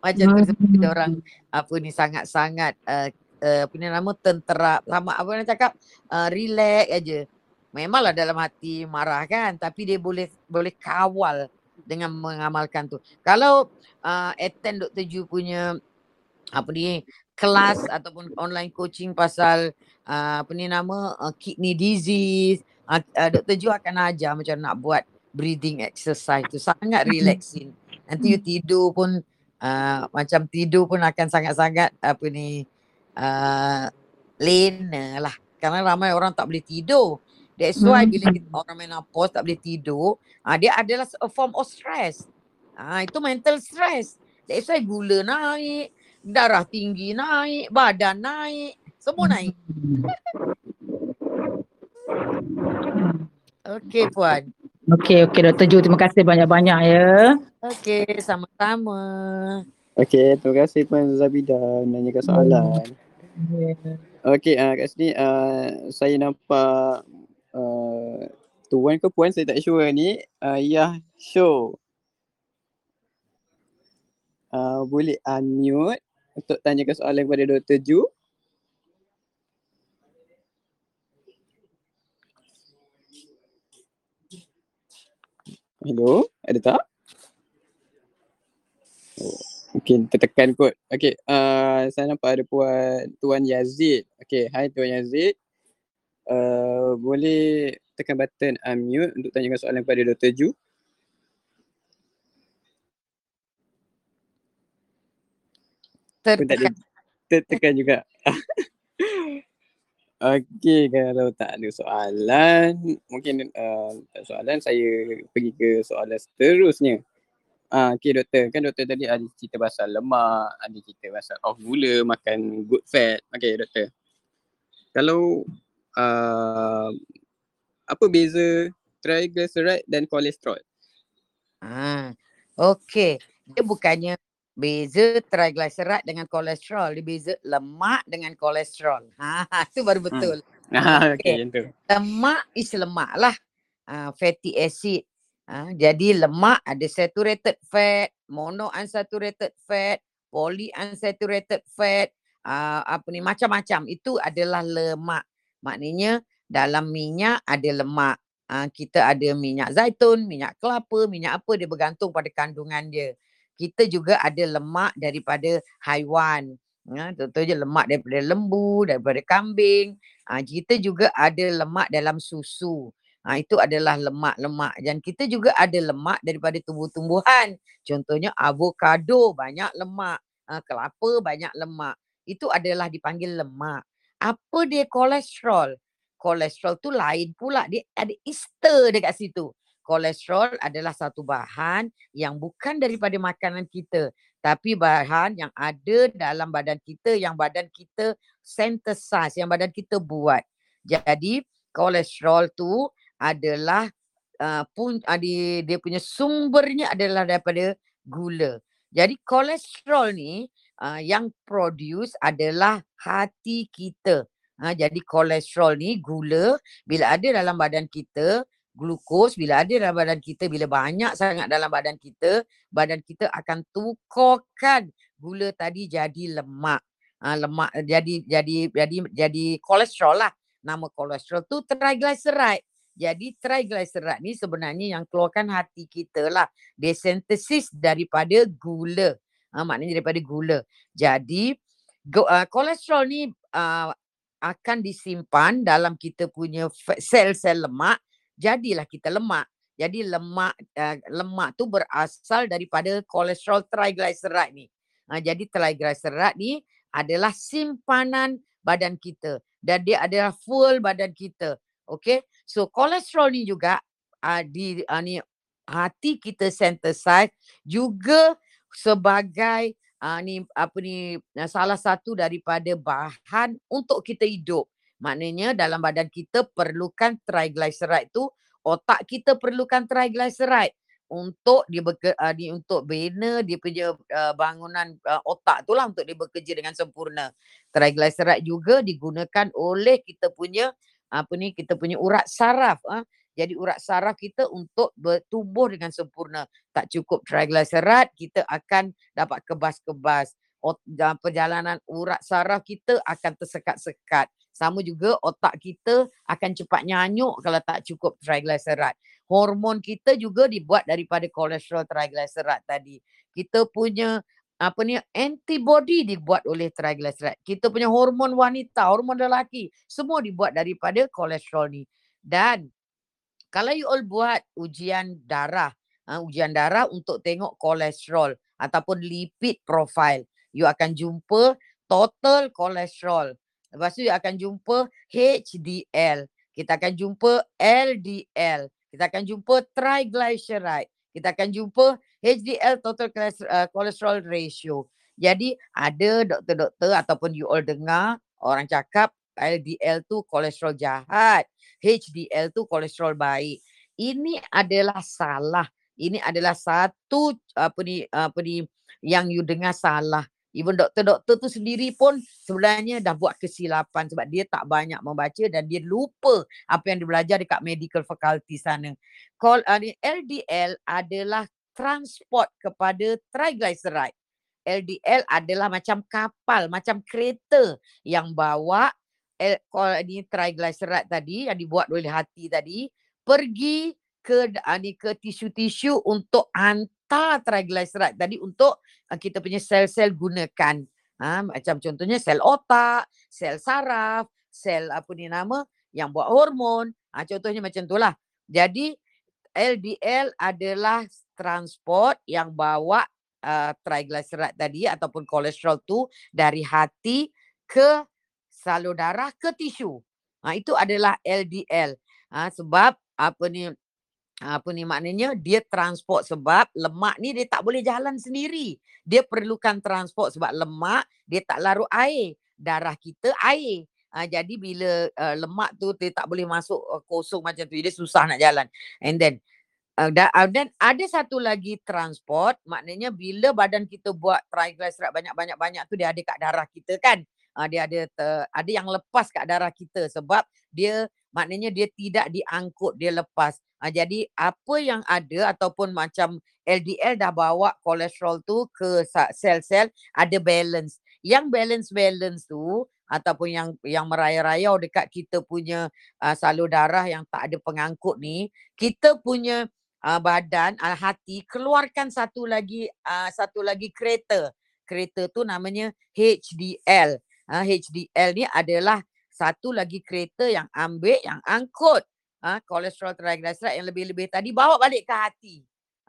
Macam tu sebab dia orang apa ni sangat-sangat uh, uh, apa ni nama tentera sama apa nak cakap uh, relax aja. Memanglah dalam hati marah kan tapi dia boleh boleh kawal dengan mengamalkan tu. Kalau uh, attend Dr. Ju punya apa ni kelas ataupun online coaching pasal uh, apa ni nama uh, kidney disease, uh, uh, Dr. Ju akan ajar macam nak buat breathing exercise tu sangat relaxing. Nanti you tidur pun uh, macam tidur pun akan sangat-sangat apa ni uh, lena lah. Kerana ramai orang tak boleh tidur. That's why bila kita, orang menopause tak boleh tidur, ah dia adalah a form of stress. Ah itu mental stress. That's why gula naik, darah tinggi naik, badan naik, semua naik. Okey puan. Okey, okey Dr. Ju. Terima kasih banyak-banyak ya. Okey, sama-sama. Okey, terima kasih Puan Zabida menanyakan soalan. Okey, uh, kat sini uh, saya nampak uh, tuan ke puan saya tak sure ni uh, Yah Show. Uh, boleh unmute untuk tanyakan soalan kepada Dr. Ju. Hello, ada tak? Oh, mungkin tertekan kot. Okey, uh, saya nampak ada puan Tuan Yazid. Okey, hai Tuan Yazid. Uh, boleh tekan button unmute untuk tanyakan soalan kepada Dr. Ju. Tertekan. tertekan juga. Okey, kalau tak ada soalan, mungkin uh, soalan, saya pergi ke soalan seterusnya. Ah, okay doktor, kan doktor tadi ada cerita pasal lemak, ada cerita pasal off gula, makan good fat. Okay doktor. Kalau uh, apa beza triglyceride dan kolesterol? Ah, okey. Dia bukannya beza triglyceride dengan kolesterol. Dia beza lemak dengan kolesterol. Ha, tu baru betul. Ah, Okey. okay, tu. Lemak is lemak lah. Ah, fatty acid. Ah, jadi lemak ada saturated fat, monounsaturated fat, polyunsaturated fat, ah, apa ni macam-macam. Itu adalah lemak. Maknanya dalam minyak ada lemak. Ah, kita ada minyak zaitun, minyak kelapa, minyak apa dia bergantung pada kandungan dia. Kita juga ada lemak daripada haiwan. Ha, contohnya lemak daripada lembu, daripada kambing. Ha, kita juga ada lemak dalam susu. Ha, itu adalah lemak-lemak. Dan kita juga ada lemak daripada tumbuh-tumbuhan. Contohnya avocado banyak lemak. Ha, kelapa banyak lemak. Itu adalah dipanggil lemak. Apa dia kolesterol? Kolesterol tu lain pula. Dia ada ester dekat situ. Kolesterol adalah satu bahan yang bukan daripada makanan kita. Tapi bahan yang ada dalam badan kita, yang badan kita synthesize, yang badan kita buat. Jadi kolesterol tu adalah uh, pun uh, dia, dia punya sumbernya adalah daripada gula. Jadi kolesterol ni uh, yang produce adalah hati kita. Ha, jadi kolesterol ni gula bila ada dalam badan kita, glukos bila ada dalam badan kita, bila banyak sangat dalam badan kita, badan kita akan tukarkan gula tadi jadi lemak. Ha, lemak jadi jadi jadi jadi kolesterol lah. Nama kolesterol tu triglyceride. Jadi triglyceride ni sebenarnya yang keluarkan hati kita lah. Dia sintesis daripada gula. Ha, maknanya daripada gula. Jadi go, uh, kolesterol ni uh, akan disimpan dalam kita punya sel-sel lemak jadilah kita lemak. Jadi lemak uh, lemak tu berasal daripada kolesterol triglyceride ni. Uh, jadi triglyceride ni adalah simpanan badan kita dan dia adalah fuel badan kita. Okay. So kolesterol ni juga uh, di uh, ni hati kita synthesize juga sebagai uh, ni apa ni salah satu daripada bahan untuk kita hidup. Maknanya dalam badan kita perlukan triglyceride tu otak kita perlukan triglyceride untuk dia bekerja uh, dia untuk bina dia punya uh, bangunan uh, otak tu lah untuk dia bekerja dengan sempurna. Triglyceride juga digunakan oleh kita punya apa ni kita punya urat saraf uh. Jadi urat saraf kita untuk bertumbuh dengan sempurna. Tak cukup triglyceride, kita akan dapat kebas-kebas. Perjalanan urat saraf kita akan tersekat-sekat. Sama juga otak kita akan cepat nyanyuk kalau tak cukup triglyceride. Hormon kita juga dibuat daripada kolesterol triglyceride tadi. Kita punya apa ni antibody dibuat oleh triglyceride. Kita punya hormon wanita, hormon lelaki, semua dibuat daripada kolesterol ni. Dan kalau you all buat ujian darah, uh, ujian darah untuk tengok kolesterol ataupun lipid profile, you akan jumpa total kolesterol Lepas tu akan jumpa HDL. Kita akan jumpa LDL. Kita akan jumpa triglyceride. Kita akan jumpa HDL total cholesterol uh, ratio. Jadi ada doktor-doktor ataupun you all dengar orang cakap LDL tu kolesterol jahat. HDL tu kolesterol baik. Ini adalah salah. Ini adalah satu apa ni apa ni yang you dengar salah. Even doktor-doktor tu sendiri pun sebenarnya dah buat kesilapan sebab dia tak banyak membaca dan dia lupa apa yang dia belajar dekat medical faculty sana. LDL adalah transport kepada triglyceride. LDL adalah macam kapal, macam kereta yang bawa L, call ni triglyceride tadi yang dibuat oleh hati tadi pergi ke uh, ni ke tisu-tisu untuk hantar hantar triglyceride tadi untuk uh, kita punya sel-sel gunakan. Ha, macam contohnya sel otak, sel saraf, sel apa ni nama yang buat hormon. Ha, contohnya macam itulah. Jadi LDL adalah transport yang bawa uh, triglyceride tadi ataupun kolesterol tu dari hati ke salur darah ke tisu. Ha, itu adalah LDL. Ha, sebab apa ni apa ni maknanya dia transport sebab lemak ni dia tak boleh jalan sendiri. Dia perlukan transport sebab lemak dia tak larut air. Darah kita air. Ha, jadi bila uh, lemak tu dia tak boleh masuk uh, kosong macam tu dia susah nak jalan. And then uh, dan, uh, dan ada satu lagi transport maknanya bila badan kita buat triglyceride banyak-banyak-banyak tu dia ada kat darah kita kan. Uh, dia ada ter, ada yang lepas kat darah kita sebab dia maknanya dia tidak diangkut dia lepas. Ha, jadi apa yang ada ataupun macam LDL dah bawa kolesterol tu ke sel-sel ada balance. Yang balance-balance tu ataupun yang yang merayau-rayau dekat kita punya uh, salur darah yang tak ada pengangkut ni, kita punya uh, badan uh, hati keluarkan satu lagi uh, satu lagi kereta. Kereta tu namanya HDL. Uh, HDL ni adalah satu lagi kereta yang ambil yang angkut ha, kolesterol triglyceride yang lebih-lebih tadi bawa balik ke hati.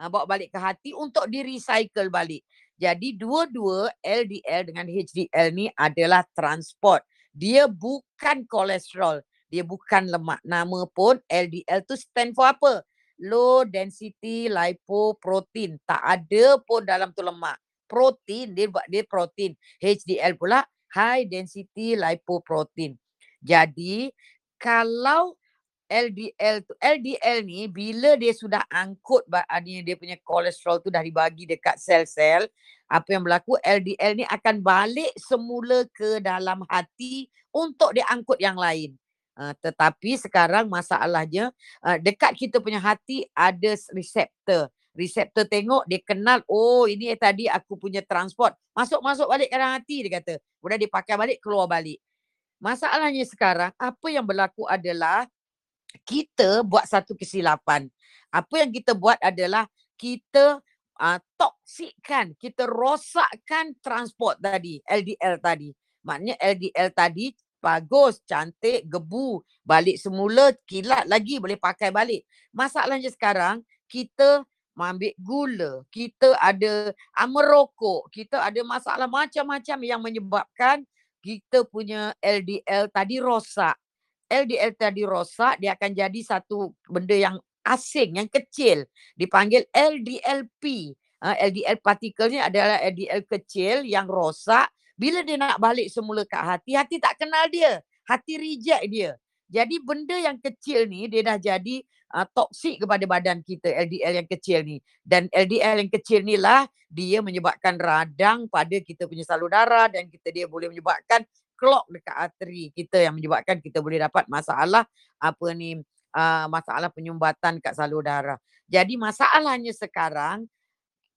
Ha, bawa balik ke hati untuk di recycle balik. Jadi dua-dua LDL dengan HDL ni adalah transport. Dia bukan kolesterol. Dia bukan lemak. Nama pun LDL tu stand for apa? Low density lipoprotein. Tak ada pun dalam tu lemak. Protein, dia buat dia protein. HDL pula high density lipoprotein. Jadi kalau LDL tu LDL ni bila dia sudah angkut ni dia punya kolesterol tu dah dibagi dekat sel-sel apa yang berlaku? LDL ni akan balik semula ke dalam hati untuk dia angkut yang lain. Uh, tetapi sekarang masalahnya uh, dekat kita punya hati ada reseptor. Reseptor tengok dia kenal oh ini tadi aku punya transport. Masuk masuk balik ke dalam hati dia kata. Kemudian dia pakai balik keluar balik. Masalahnya sekarang apa yang berlaku adalah kita buat satu kesilapan. Apa yang kita buat adalah kita uh, toksikkan, kita rosakkan transport tadi, LDL tadi. Maknanya LDL tadi bagus, cantik, gebu, balik semula, kilat lagi boleh pakai balik. Masalahnya sekarang kita ambil gula, kita ada uh, merokok, kita ada masalah macam-macam yang menyebabkan kita punya LDL tadi rosak. LDL tadi rosak, dia akan jadi satu benda yang asing, yang kecil. Dipanggil LDLP. Uh, LDL partikelnya adalah LDL kecil yang rosak. Bila dia nak balik semula ke hati, hati tak kenal dia. Hati reject dia. Jadi benda yang kecil ni dia dah jadi uh, toksik kepada badan kita LDL yang kecil ni. Dan LDL yang kecil ni lah dia menyebabkan radang pada kita punya salur darah dan kita dia boleh menyebabkan clog dekat arteri kita yang menyebabkan kita boleh dapat masalah apa ni uh, masalah penyumbatan kat salur darah. Jadi masalahnya sekarang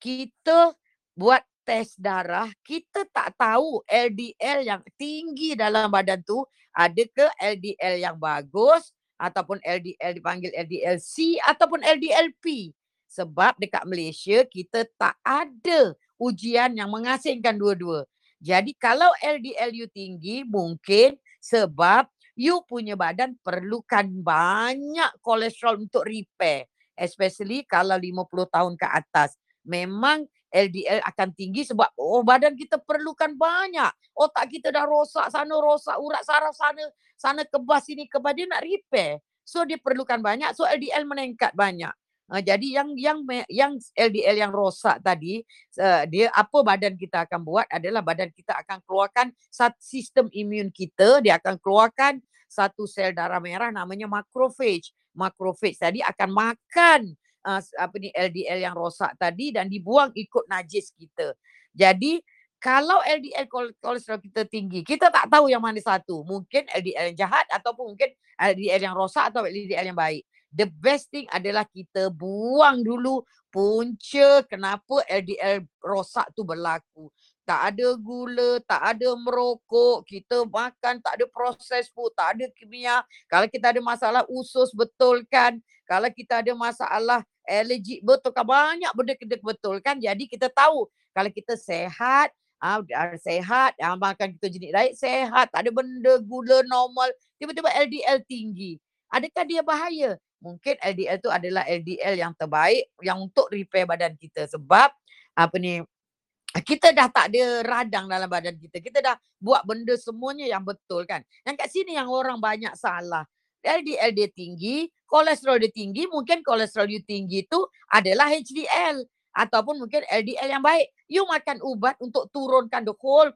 kita buat tes darah, kita tak tahu LDL yang tinggi dalam badan tu ada ke LDL yang bagus ataupun LDL dipanggil LDLC ataupun LDLP. Sebab dekat Malaysia kita tak ada ujian yang mengasingkan dua-dua. Jadi kalau LDL you tinggi mungkin sebab you punya badan perlukan banyak kolesterol untuk repair. Especially kalau 50 tahun ke atas. Memang LDL akan tinggi sebab oh badan kita perlukan banyak. Otak kita dah rosak sana rosak, urat saraf sana sana kebas sini kebas dia nak repair. So dia perlukan banyak, so LDL meningkat banyak. Uh, jadi yang yang yang LDL yang rosak tadi uh, dia apa badan kita akan buat adalah badan kita akan keluarkan sistem imun kita dia akan keluarkan satu sel darah merah namanya makrofage. Makrofage tadi akan makan uh, apa ni LDL yang rosak tadi dan dibuang ikut najis kita. Jadi kalau LDL kolesterol kita tinggi, kita tak tahu yang mana satu. Mungkin LDL yang jahat ataupun mungkin LDL yang rosak atau LDL yang baik. The best thing adalah kita buang dulu punca kenapa LDL rosak tu berlaku. Tak ada gula, tak ada merokok, kita makan tak ada proses food, tak ada kimia. Kalau kita ada masalah usus betulkan, kalau kita ada masalah allergic betulkan, banyak benda kita betulkan. Jadi kita tahu kalau kita sehat, ah uh, sehat, uh, makan kita jenis diet sehat, tak ada benda gula normal, tiba-tiba LDL tinggi. Adakah dia bahaya? Mungkin LDL tu adalah LDL yang terbaik yang untuk repair badan kita sebab apa ni kita dah tak ada radang dalam badan kita. Kita dah buat benda semuanya yang betul kan. Yang kat sini yang orang banyak salah. LDL dia tinggi, kolesterol dia tinggi, mungkin kolesterol you tinggi tu adalah HDL ataupun mungkin LDL yang baik. You makan ubat untuk turunkan the whole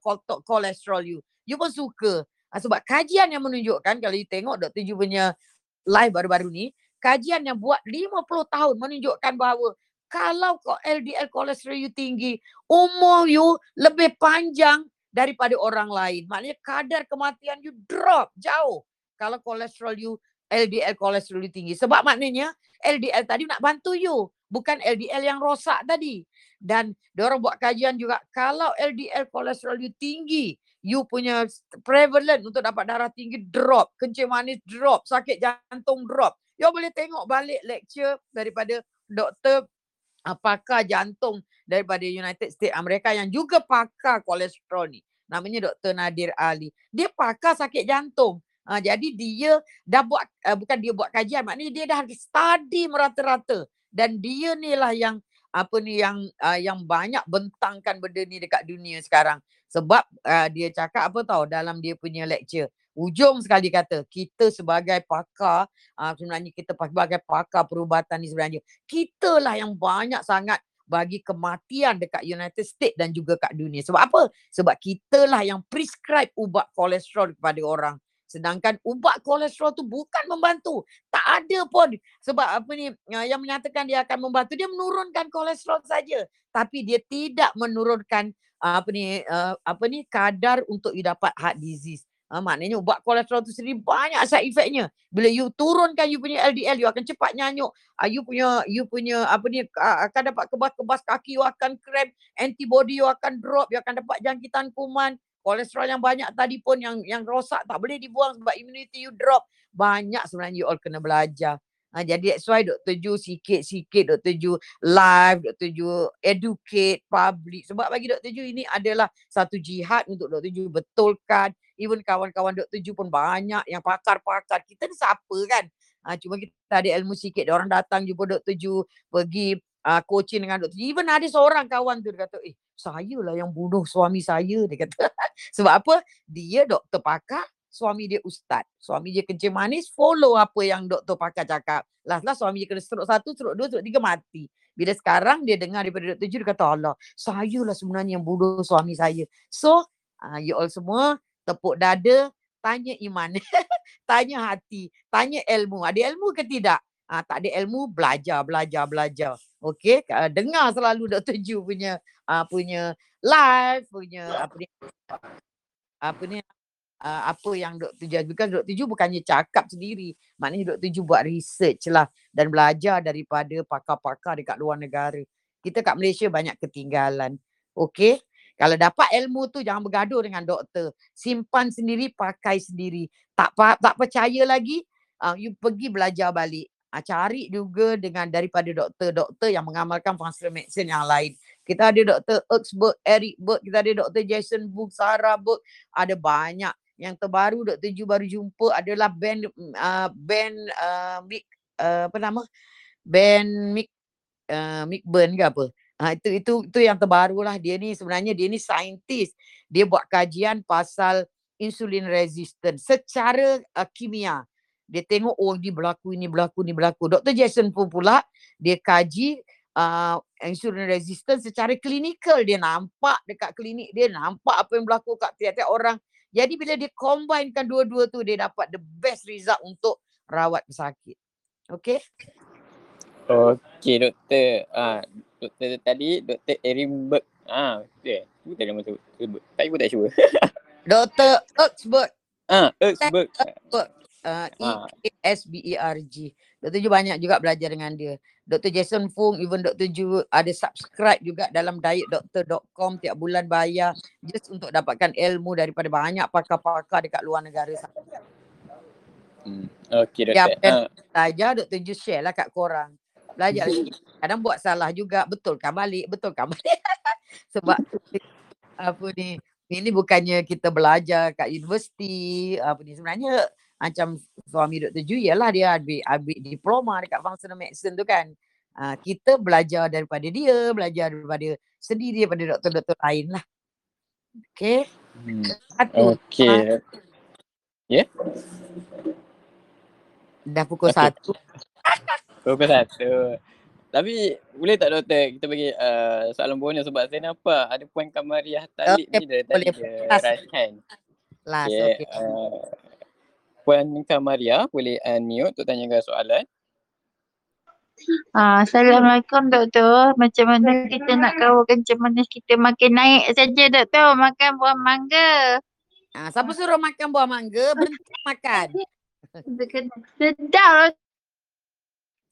kolesterol you. You pun suka. Ah, sebab kajian yang menunjukkan kalau you tengok Dr. Ju punya live baru-baru ni, kajian yang buat 50 tahun menunjukkan bahawa kalau LDL kolesterol you tinggi, umur you lebih panjang daripada orang lain. Maknanya kadar kematian you drop jauh kalau kolesterol you LDL kolesterol you tinggi. Sebab maknanya LDL tadi nak bantu you, bukan LDL yang rosak tadi. Dan orang buat kajian juga kalau LDL kolesterol you tinggi, you punya prevalent untuk dapat darah tinggi drop, kencing manis drop, sakit jantung drop. You boleh tengok balik lecture daripada doktor uh, pakar jantung daripada United States Amerika yang juga pakar kolesterol ni. Namanya Dr. Nadir Ali. Dia pakar sakit jantung. Uh, jadi dia dah buat, uh, bukan dia buat kajian, maknanya dia dah study merata-rata. Dan dia ni lah yang apa ni yang uh, yang banyak bentangkan benda ni dekat dunia sekarang. Sebab uh, dia cakap apa tahu dalam dia punya lecture. Ujung sekali kata kita sebagai pakar uh, sebenarnya kita sebagai pakar perubatan ni sebenarnya kita lah yang banyak sangat bagi kematian dekat United States dan juga kat dunia. Sebab apa? Sebab kita lah yang prescribe ubat kolesterol kepada orang. Sedangkan ubat kolesterol tu bukan membantu. Tak ada pun. Sebab apa ni yang menyatakan dia akan membantu. Dia menurunkan kolesterol saja. Tapi dia tidak menurunkan apa ni apa ni kadar untuk you dapat heart disease. Ha, maknanya ubat kolesterol tu sendiri banyak side effectnya. Bila you turunkan you punya LDL, you akan cepat nyanyuk. Uh, you punya you punya apa ni uh, akan dapat kebas-kebas kaki, you akan cramp, antibody you akan drop, you akan dapat jangkitan kuman. Kolesterol yang banyak tadi pun yang yang rosak tak boleh dibuang sebab immunity you drop. Banyak sebenarnya you all kena belajar. Ha, jadi that's why Dr. Ju sikit-sikit Dr. Ju live, Dr. Ju educate public. Sebab bagi Dr. Ju ini adalah satu jihad untuk Dr. Ju betulkan. Even kawan-kawan Dr. Ju pun banyak yang pakar-pakar. Kita ni siapa kan? Ha, cuma kita ada ilmu sikit. Dia orang datang jumpa Dr. Ju, pergi uh, coaching dengan Dr. Ju. Even ada seorang kawan tu dia kata, eh saya lah yang bunuh suami saya. Dia kata, sebab apa? Dia doktor pakar, suami dia ustaz. Suami dia kencing manis, follow apa yang doktor pakar cakap. Last last suami dia kena stroke satu, stroke dua, stroke tiga, mati. Bila sekarang dia dengar daripada doktor Ju, dia kata Allah, saya lah sebenarnya yang bunuh suami saya. So, uh, you all semua tepuk dada, tanya iman, tanya hati, tanya ilmu. Ada ilmu ke tidak? Uh, tak ada ilmu, belajar, belajar, belajar. Okay, uh, dengar selalu Dr. Ju punya uh, punya live, punya apa ni, apa ni, uh, apa yang Dr. Ju because Dr. Ju bukannya cakap sendiri. Maknanya Dr. Ju buat research lah dan belajar daripada pakar-pakar dekat luar negara. Kita kat Malaysia banyak ketinggalan. Okay. Kalau dapat ilmu tu jangan bergaduh dengan doktor. Simpan sendiri, pakai sendiri. Tak tak percaya lagi, uh, you pergi belajar balik. Uh, cari juga dengan daripada doktor-doktor yang mengamalkan functional medicine yang lain. Kita ada Dr. Erksberg, Eric Berg, kita ada Dr. Jason Book, Sarah Berg. Ada banyak yang terbaru Dr. Ju baru jumpa adalah band uh, band uh, Mick uh, apa nama? Band Mick uh, Mick Burn ke apa? Ha, itu itu itu yang terbaru lah. Dia ni sebenarnya dia ni saintis. Dia buat kajian pasal insulin resistant secara uh, kimia. Dia tengok oh ini berlaku ini berlaku ini berlaku. Dr. Jason pun pula dia kaji uh, insulin resistant secara klinikal. Dia nampak dekat klinik dia nampak apa yang berlaku kat tiap-tiap orang jadi bila dia combinekan dua-dua tu dia dapat the best result untuk rawat pesakit. Okay? Okay doktor. Ah, doktor tadi doktor Erimberg. Ah, dia. Tu tadi nama tu. Tak ibu tak cuba. Dr. Erksberg. Ah, Erksberg. Erksberg. Uh, E-A-S-B-E-R-G. Dr. Ju banyak juga belajar dengan dia. Dr. Jason Fung, even Dr. Ju ada subscribe juga dalam dietdoktor.com tiap bulan bayar just untuk dapatkan ilmu daripada banyak pakar-pakar dekat luar negara sana. Hmm. Okay doktor. Yang Ah, belajar Dr. Ju share lah kat korang. Belajar lagi. Kadang buat salah juga. Betulkan balik. Betulkan balik. Sebab apa ni. Ini bukannya kita belajar kat universiti. Apa ni. Sebenarnya macam suami Dr. Ju ialah dia ambil, ambil diploma dekat functional medicine tu kan. Uh, kita belajar daripada dia, belajar daripada sendiri daripada doktor-doktor lain lah. Okay. hmm. Satu. Okay. Dah pukul Okay. satu. Pukul satu. Tapi boleh tak doktor kita bagi uh, soalan bonus sebab saya nampak ada puan Kamariah Talib Okey, ni dari boleh. tadi dia Last. hand. Last. Okay. Okay. Uh, puan Kamaria boleh unmute untuk tanyakan soalan. Ah, Assalamualaikum doktor. Macam mana kita nak kawal kencing manis kita makin naik saja doktor. Makan buah mangga. Ah, siapa suruh makan buah mangga? Berhenti makan. Sedap.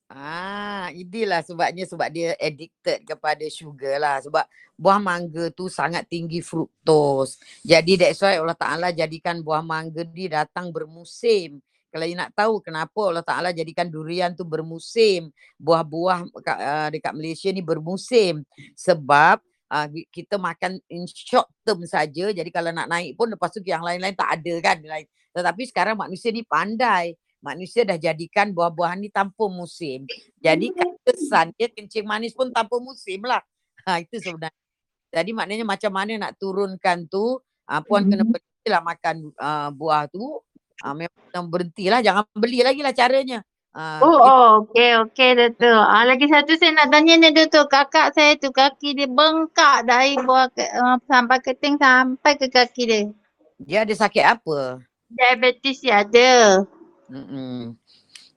Ah, inilah sebabnya sebab dia addicted kepada sugar lah. Sebab buah mangga tu sangat tinggi fruktos. Jadi that's why Allah Ta'ala jadikan buah mangga ni datang bermusim. Kalau you nak tahu kenapa Allah Ta'ala jadikan durian tu bermusim. Buah-buah kat, uh, dekat Malaysia ni bermusim. Sebab uh, kita makan in short term saja. Jadi kalau nak naik pun lepas tu yang lain-lain tak ada kan. Tetapi sekarang manusia ni pandai manusia dah jadikan buah-buahan ni tanpa musim. Jadi kan kesan dia kencing manis pun tanpa musim lah. Ha, itu sebenarnya. Jadi maknanya macam mana nak turunkan tu, uh, puan kena berhentilah makan uh, buah tu. Uh, memang berhentilah, jangan beli lagi lah caranya. Uh, Oh, oh okey okey doktor. Ah, lagi satu saya nak tanya ni doktor. Kakak saya tu kaki dia bengkak dari buah ke, uh, sampai keting sampai ke kaki dia. Dia ada sakit apa? Diabetes dia ada. Mm-mm.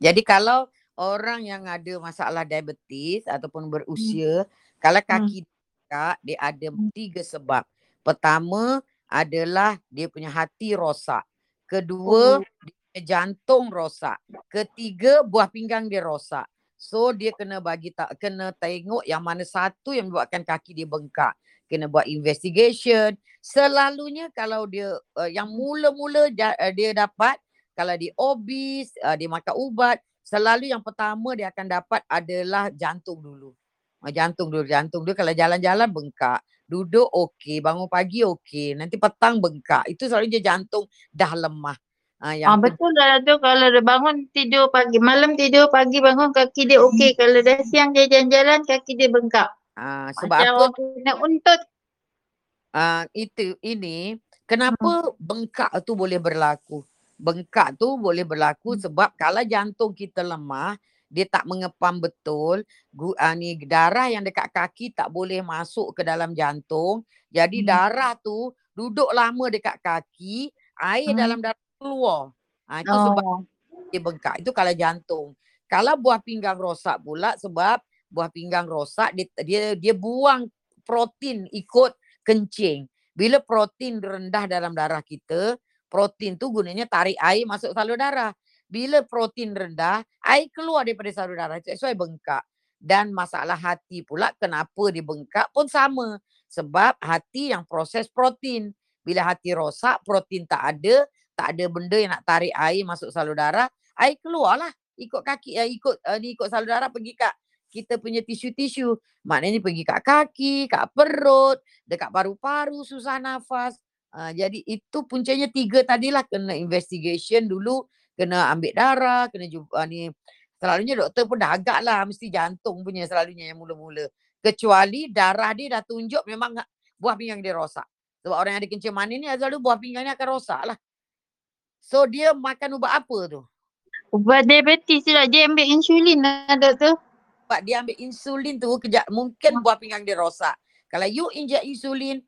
Jadi kalau orang yang ada masalah diabetes ataupun berusia, kalau kaki dia, dia ada tiga sebab. Pertama adalah dia punya hati rosak. Kedua, dia punya jantung rosak. Ketiga, buah pinggang dia rosak. So dia kena bagi tak kena tengok yang mana satu yang menyebabkan kaki dia bengkak. Kena buat investigation. Selalunya kalau dia uh, yang mula-mula ja- uh, dia dapat kalau dia obes, uh, dia makan ubat, selalu yang pertama dia akan dapat adalah jantung dulu. Ah, jantung dulu, jantung dulu kalau jalan-jalan bengkak. Duduk okey, bangun pagi okey, nanti petang bengkak. Itu selalu dia jantung dah lemah. Ah, Ah yang kedua, betul lah tu kalau dia bangun tidur pagi, malam tidur pagi bangun kaki dia okey. Kalau dah siang dia jalan-jalan kaki dia bengkak. ah, sebab Macam apa? kena untut. Ah, itu ini Hmm. kenapa bengkak tu boleh berlaku? Bengkak tu boleh berlaku Hmm. sebab kalau jantung kita lemah, dia tak mengepam betul, gu, ah, ni darah yang dekat kaki tak boleh masuk ke dalam jantung. Jadi Hmm. darah tu duduk lama dekat kaki, air Hmm. dalam darah keluar. Ah, itu sebab Oh. dia bengkak. Itu kalau jantung. Kalau buah pinggang rosak pula sebab buah pinggang rosak dia dia dia buang protein ikut kencing. Bila protein rendah dalam darah kita, protein tu gunanya tarik air masuk salur darah. Bila protein rendah, air keluar daripada salur darah. That's why bengkak. Dan masalah hati pula kenapa dia bengkak pun sama. Sebab hati yang proses protein. Bila hati rosak, protein tak ada, tak ada benda yang nak tarik air masuk salur darah, air keluarlah ikut kaki uh, ikut uh, ni ikut salur darah pergi kat kita punya tisu-tisu. Maknanya pergi kat kaki, kat perut, dekat paru-paru, susah nafas. Uh, jadi itu puncanya tiga tadilah kena investigation dulu, kena ambil darah, kena jumpa uh, ni selalunya doktor pun dah agak lah mesti jantung punya selalunya yang mula-mula. Kecuali darah dia dah tunjuk memang buah pinggang dia rosak. Sebab orang yang ada kencing manis ni selalu buah pinggang ni akan rosak lah. So dia makan ubat apa tu? Ubat diabetes lah. Dia ambil insulin lah doktor. Sebab dia ambil insulin tu kejap mungkin buah pinggang dia rosak. Kalau you inject insulin,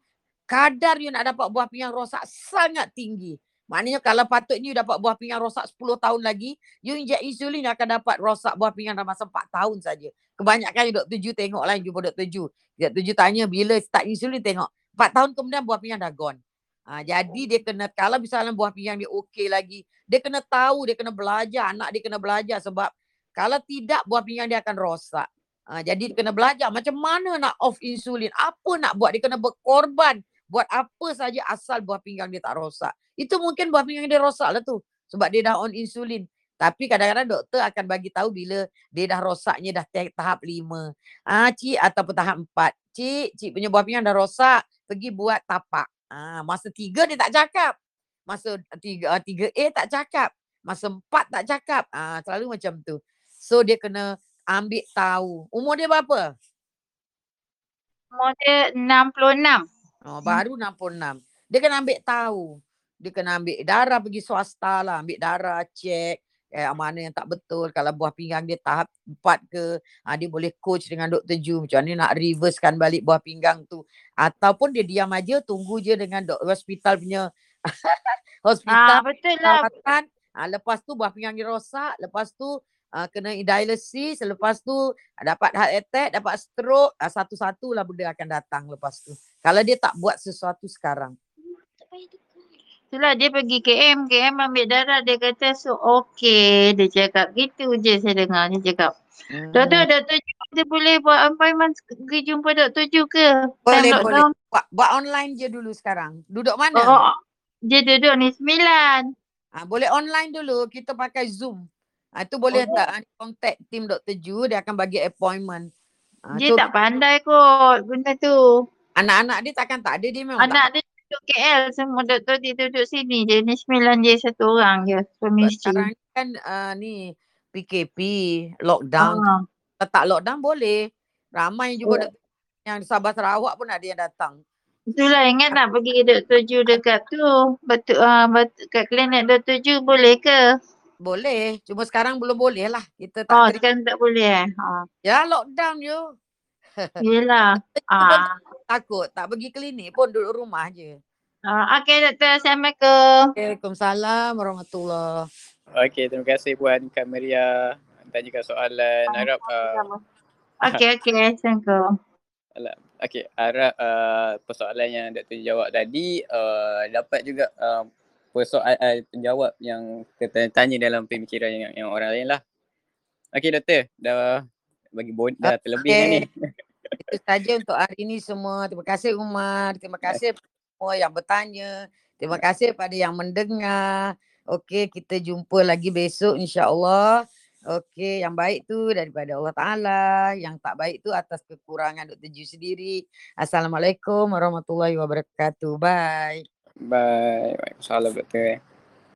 kadar you nak dapat buah pinggang rosak sangat tinggi. Maknanya kalau patutnya you dapat buah pinggang rosak 10 tahun lagi, you inject insulin you akan dapat rosak buah pinggang dalam masa 4 tahun saja. Kebanyakan yang Dr. Ju tengok lah yang jumpa Dr. Ju. Dr. Ju tanya bila start insulin tengok. 4 tahun kemudian buah pinggang dah gone. Ha, jadi dia kena, kalau misalnya buah pinggang dia okey lagi, dia kena tahu, dia kena belajar, anak dia kena belajar sebab kalau tidak buah pinggang dia akan rosak. Ha, jadi dia kena belajar macam mana nak off insulin, apa nak buat, dia kena berkorban buat apa saja asal buah pinggang dia tak rosak. Itu mungkin buah pinggang dia rosak lah tu sebab dia dah on insulin. Tapi kadang-kadang doktor akan bagi tahu bila dia dah rosaknya dah tahap lima. Ah, cik ataupun tahap empat. Cik, cik punya buah pinggang dah rosak, pergi buat tapak. Ah, masa tiga dia tak cakap. Masa tiga, ah, tiga A tak cakap. Masa empat tak cakap. Ah, selalu macam tu. So dia kena ambil tahu. Umur dia berapa? Umur dia 66. Oh, baru 66. Dia kena ambil tahu. Dia kena ambil darah pergi swasta lah. Ambil darah, cek eh, mana yang tak betul. Kalau buah pinggang dia tahap 4 ke, ah, dia boleh coach dengan Dr. Ju. Macam mana nak reversekan balik buah pinggang tu. Ataupun dia diam aja, tunggu je dengan dok- hospital punya hospital Ah betul lah. perawatan. Ah, lepas tu buah pinggang dia rosak. Lepas tu ah, kena dialysis. Lepas tu dapat heart attack, dapat stroke. Ah, satu-satu lah benda akan datang lepas tu. Kalau dia tak buat sesuatu sekarang. Itulah dia pergi KM, KM ambil darah dia kata so okey. Dia cakap gitu je saya dengar dia cakap. Doktor, Hmm. Doktor Ju kita boleh buat appointment pergi jumpa Doktor Ju ke? Boleh, Time boleh. lockdown. Buat, buat online je dulu sekarang. Duduk mana? Oh, dia duduk ni sembilan. Ah, boleh online dulu. Kita pakai Zoom. Ah, itu boleh Oh. tak contact tim Dr. Ju. Dia akan bagi appointment. Ah, Dia so, tak pandai kot benda tu. Anak-anak dia takkan tak ada. Dia memang tak Anak dia duduk KL semua doktor dia duduk sini je. Ni sembilan je satu orang je. Suami isteri. sekarang ni kan uh, ni PKP, lockdown. Ah. Kalau tak lockdown boleh. Ramai juga doktor yang Sabah Sarawak pun ada yang datang. Itulah ingat nak pergi Dr. Ju dekat tu. Betul uh, betul kat klinik Dr. Ju boleh ke? Boleh. Cuma sekarang belum boleh lah. Kita tak Oh, sekarang tak boleh eh. Ha. Ya lockdown je. Yelah. Ah. Takut. Tak pergi klinik pun duduk rumah je. Uh, Okey doktor, Assalamualaikum. Waalaikumsalam warahmatullahi Okey, terima kasih Puan Kak Maria tanyakan soalan. Harap uh, Okey, okey. Assalamualaikum. Alam. Okey, harap uh, persoalan yang Dr. jawab tadi uh, dapat juga uh, persoalan uh, penjawab yang kita tanya dalam pemikiran yang, yang orang lain lah. Okey doktor, dah bagi bon dah terlebih dah ni itu saja untuk hari ini semua. Terima kasih Umar. Terima ya. kasih semua yang bertanya. Terima ya. kasih pada yang mendengar. Okey, kita jumpa lagi besok insya-Allah. Okey, yang baik tu daripada Allah Taala, yang tak baik tu atas kekurangan Dr. Ju sendiri. Assalamualaikum warahmatullahi wabarakatuh. Bye. Bye. Waalaikumsalam.